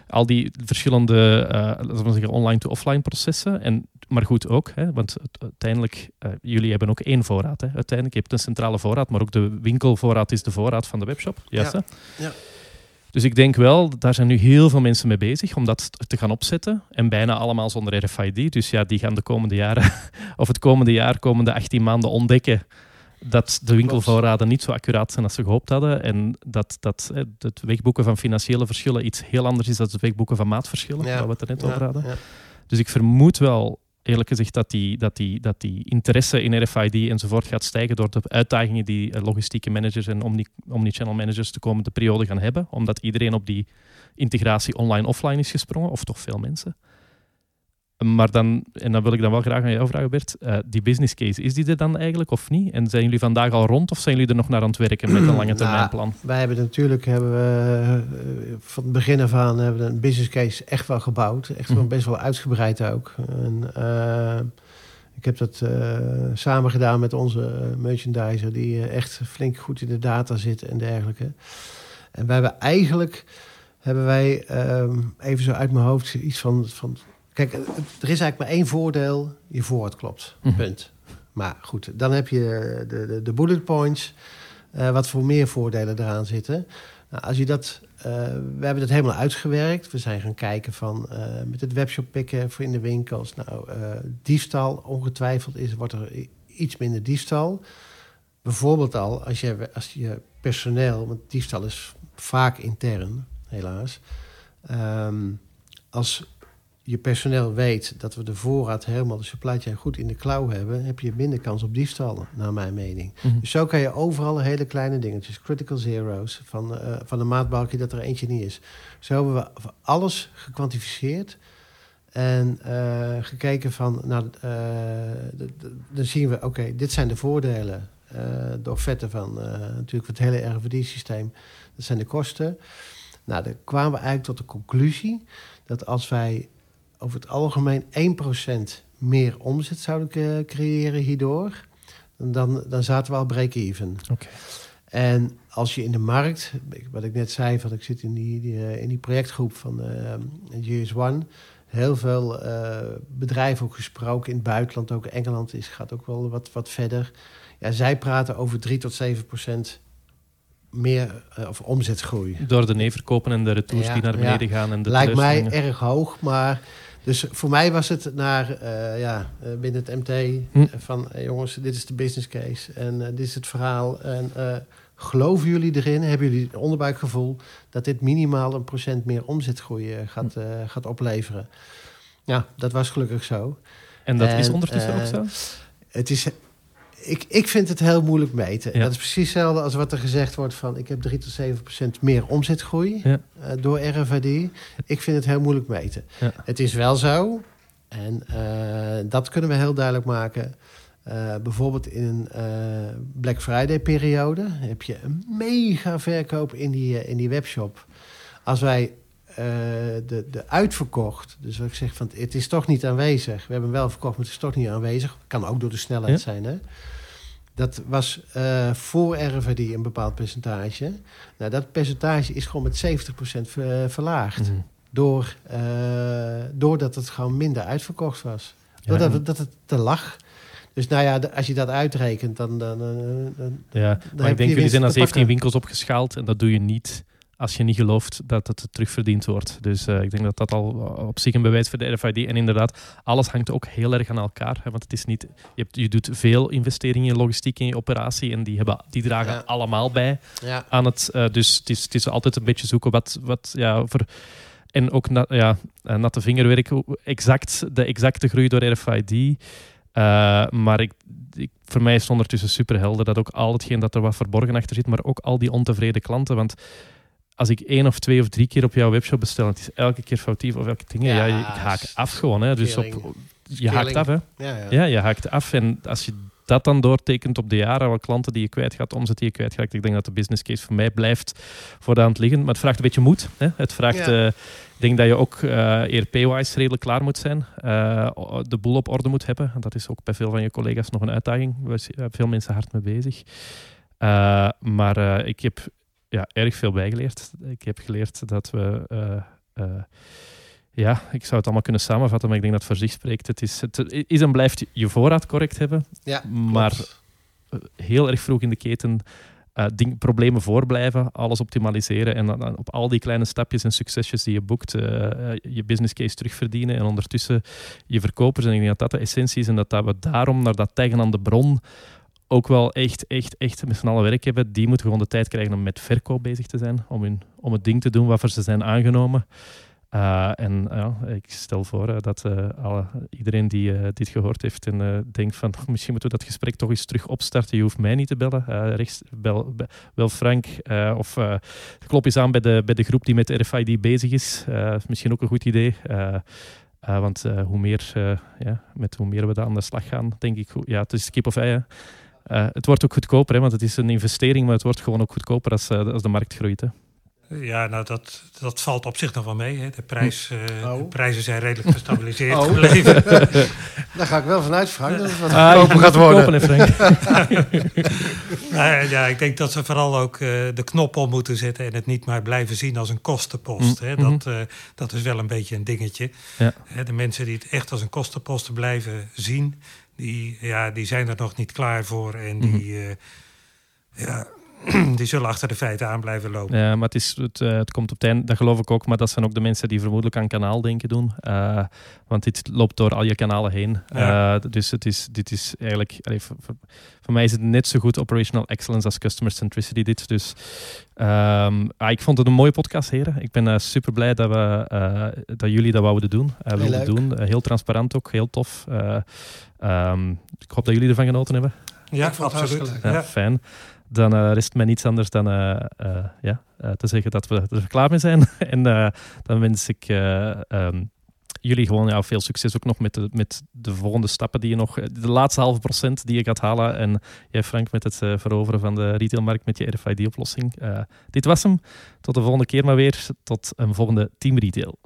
al die verschillende laten we zeggen, online to offline processen. En, maar goed ook, hè, want uiteindelijk, jullie hebben ook één voorraad. Hè. Uiteindelijk, je hebt een centrale voorraad, maar ook de winkelvoorraad is de voorraad van de webshop. Juist, Ja. hè? Ja. Dus ik denk wel, daar zijn nu heel veel mensen mee bezig om dat te gaan opzetten. En bijna allemaal zonder RFID. Dus ja, die gaan de komende jaren, of het komende jaar, komende 18 maanden ontdekken dat de winkelvoorraden niet zo accuraat zijn als ze gehoopt hadden. En dat, dat het wegboeken van financiële verschillen iets heel anders is dan het wegboeken van maatverschillen, Ja. waar we het er net Ja, over hadden. ja. Dus ik vermoed wel, eerlijk gezegd, dat die, dat die, dat die interesse in RFID enzovoort gaat stijgen door de uitdagingen die eh, logistieke managers en omni- omnichannel managers de komende periode gaan hebben. Omdat iedereen op die integratie online-offline is gesprongen, of toch veel mensen. Maar dan, en dan wil ik dan wel graag aan jou vragen, Bert, eh, die business case, is die er dan eigenlijk of niet? En zijn jullie vandaag al rond of zijn jullie er nog naar aan het werken met een lange termijn plan? Wij hebben natuurlijk hebben we, eh, van het begin af aan hebben we een business case echt wel gebouwd. Echt wel Mhm. best wel uitgebreid ook. En, eh, ik heb dat eh, samen gedaan met onze merchandiser, die echt flink goed in de data zit en dergelijke. En wij hebben eigenlijk, hebben wij ehm, even zo uit mijn hoofd iets van, van kijk, er is eigenlijk maar één voordeel, je voorraad klopt. Mhm. Punt. Maar goed, dan heb je de, de, de bullet points. eh, wat voor meer voordelen eraan zitten. Nou, als je dat, eh, we hebben dat helemaal uitgewerkt. We zijn gaan kijken van eh, met het webshop pikken voor in de winkels. Nou, diefstal ongetwijfeld is, wordt er iets minder diefstal. Bijvoorbeeld al als je, als je personeel, want diefstal is vaak intern, helaas. Ehm, als je personeel weet dat we de voorraad helemaal de supply chain goed in de klauw hebben, heb je minder kans op diefstal, naar mijn mening. Mhm. Dus zo kan je overal hele kleine dingetjes, critical zeros, van, eh, van een maatbalkje dat er eentje niet is. Zo hebben we alles gekwantificeerd en eh, gekeken van, nou, d- dan zien we, oké, dit zijn de voordelen. de offerte van natuurlijk het hele RFID-systeem, dat zijn de kosten. Nou, dan kwamen we eigenlijk tot de conclusie dat als wij over het algemeen 1% meer omzet zouden creëren hierdoor, dan, dan zaten we al break-even. Oké. En als je in de markt, wat ik net zei, van ik zit in die, die, eh, in die projectgroep van uh, US One, heel veel eh, bedrijven ook gesproken in het buitenland, ook Engeland is, gaat ook wel wat, wat verder. Ja, zij praten over 3 tot 7 procent meer eh, of omzetgroei. Door de neerverkopen en de retours Ja, die naar ja. beneden gaan. En de Lijkt mij erg hoog, maar dus voor mij was het naar eh, ja, eh, binnen het MT Hm. eh, van jongens, dit is de business case en dit is het verhaal. En geloven jullie erin? Hebben jullie het onderbuikgevoel dat dit minimaal een procent meer omzetgroei gaat, Hm. gaat opleveren? Ja, dat was gelukkig zo. En dat is En, ondertussen ook zo? Het is, ik, ik vind het heel moeilijk meten. Ja. Dat is precies hetzelfde als wat er gezegd wordt van... ik heb 3 tot 7 procent meer omzetgroei Ja. eh, door RFID. Ik vind het heel moeilijk meten. Ja. Het is wel zo, en eh, dat kunnen we heel duidelijk maken... eh, bijvoorbeeld in een Black Friday periode... heb je een mega verkoop in die, in die webshop. Als wij de, de uitverkocht. Dus wat ik zeg van het is toch niet aanwezig. We hebben hem wel verkocht, maar het is toch niet aanwezig. Kan ook door de snelheid Ja. zijn. Hè? Dat was eh, voor RFID een bepaald percentage. Nou, dat percentage is gewoon met 70% ver- verlaagd. Mhm. Door, eh, doordat het gewoon minder uitverkocht was. Doordat dat het te lag. Dus nou ja, als je dat uitrekent, dan... dan, dan, dan Ja, maar ik denk, jullie zijn naar 17 pakken. winkels opgeschaald en dat doe je niet als je niet gelooft dat het terugverdiend wordt. Dus ik denk dat dat al op zich een bewijs voor de RFID. En inderdaad, alles hangt ook heel erg aan elkaar. Hè, want het is niet, je, hebt, je doet veel investeringen in logistiek in je operatie en die, hebben, die dragen allemaal bij ja. aan het. dus het is, het is altijd een beetje zoeken wat, wat ja, voor en ook na, ja, eh, natte vingerwerk, exact, de exacte groei door RFID. Uh, eh, maar ik, ik, voor mij is het ondertussen super helder dat ook al hetgeen dat er wat verborgen achter zit, maar ook al die ontevreden klanten. Want als ik één of twee of drie keer op jouw webshop bestel, en het is elke keer foutief of elke ding, ja, ja, ik haak af gewoon. Hè. Dus op, je haakt af, hè? Ja, ja. ja, je haakt af. En als je dat dan doortekent op de jaren, wat klanten die je kwijtgaat, omzet die je kwijtgaat, ik denk dat de business case voor mij blijft voor de hand liggen. Maar het vraagt een beetje moed. Hè? Het vraagt, uh, ik denk dat je ook uh, eh, ERP-wise redelijk klaar moet zijn, uh, de boel op orde moet hebben. En dat is ook bij veel van je collega's nog een uitdaging. We hebben veel mensen hard mee bezig. maar ik heb ja, erg veel bijgeleerd. Ik heb geleerd dat we ja, ik zou het allemaal kunnen samenvatten, maar ik denk dat het voor zich spreekt. Het is, het is en blijft je voorraad correct hebben, ja, maar eh, heel erg vroeg in de keten uh, ding, problemen voorblijven, alles optimaliseren en dan op al die kleine stapjes en succesjes die je boekt, uh, je business case terugverdienen en ondertussen je verkopers. En ik denk dat dat de essentie is en dat, dat we daarom naar dat taggen aan de bron ook wel echt, echt, echt met z'n allen werk hebben. Die moeten gewoon de tijd krijgen om met verkoop bezig te zijn, om, hun, om het ding te doen waarvoor ze zijn aangenomen. Uh, en uh, ik stel voor uh, dat alle, iedereen die dit gehoord heeft en denkt van misschien moeten we dat gesprek toch eens terug opstarten. Je hoeft mij niet te bellen. rechts, bel, bel Frank of klop eens aan bij de, bij de groep die met RFID bezig is. misschien ook een goed idee. want hoe meer, ja, met hoe meer we daar aan de slag gaan, denk ik, ja, het is kip of ei. Het wordt ook goedkoper, hè, want het is een investering, maar het wordt gewoon ook goedkoper als, als de markt groeit. Hè. Ja, nou dat, dat valt op zich nog wel mee. Hè. De, prijs, uh, de prijzen zijn redelijk gestabiliseerd oh. gebleven. Daar ga ik wel vanuit, Frank, dat het wat ah, goedkoper gaat worden. Frank. nou, ja, ik denk dat ze vooral ook uh, de knop om moeten zetten... en het niet maar blijven zien als een kostenpost. Mm. Hè. Dat, uh, dat is wel een beetje een dingetje. Ja. De mensen die het echt als een kostenpost blijven zien... die, ja, die zijn er nog niet klaar voor en die... Mm. ja, die zullen achter de feiten aan blijven lopen. Ja, maar het, is, het, uh, het komt op het einde, dat geloof ik ook, maar dat zijn ook de mensen die vermoedelijk aan kanaaldenken doen. Uh, want dit loopt door al je kanalen heen. Ja. Uh, dus het is, dit is eigenlijk, allee, voor, voor, mij is het net zo goed operational excellence als customer centricity dit. Dus um, ah, ik vond het een mooie podcast, heren. Ik ben super blij dat, we, dat jullie dat wouden doen. wilden doen. heel transparant ook, heel tof. Um, ik hoop dat jullie ervan genoten hebben. Ja, absoluut. Ja, Fijn dan uh, rest mij niets anders dan uh, uh, ja, te zeggen dat we er klaar mee zijn. en dan wens ik um, jullie gewoon ja, veel succes ook nog met de, met de volgende stappen die je nog... De laatste halve procent die je gaat halen. En jij Frank met het veroveren van de retailmarkt met je RFID-oplossing. dit was hem. Tot de volgende keer maar weer. Tot een volgende Team Retail.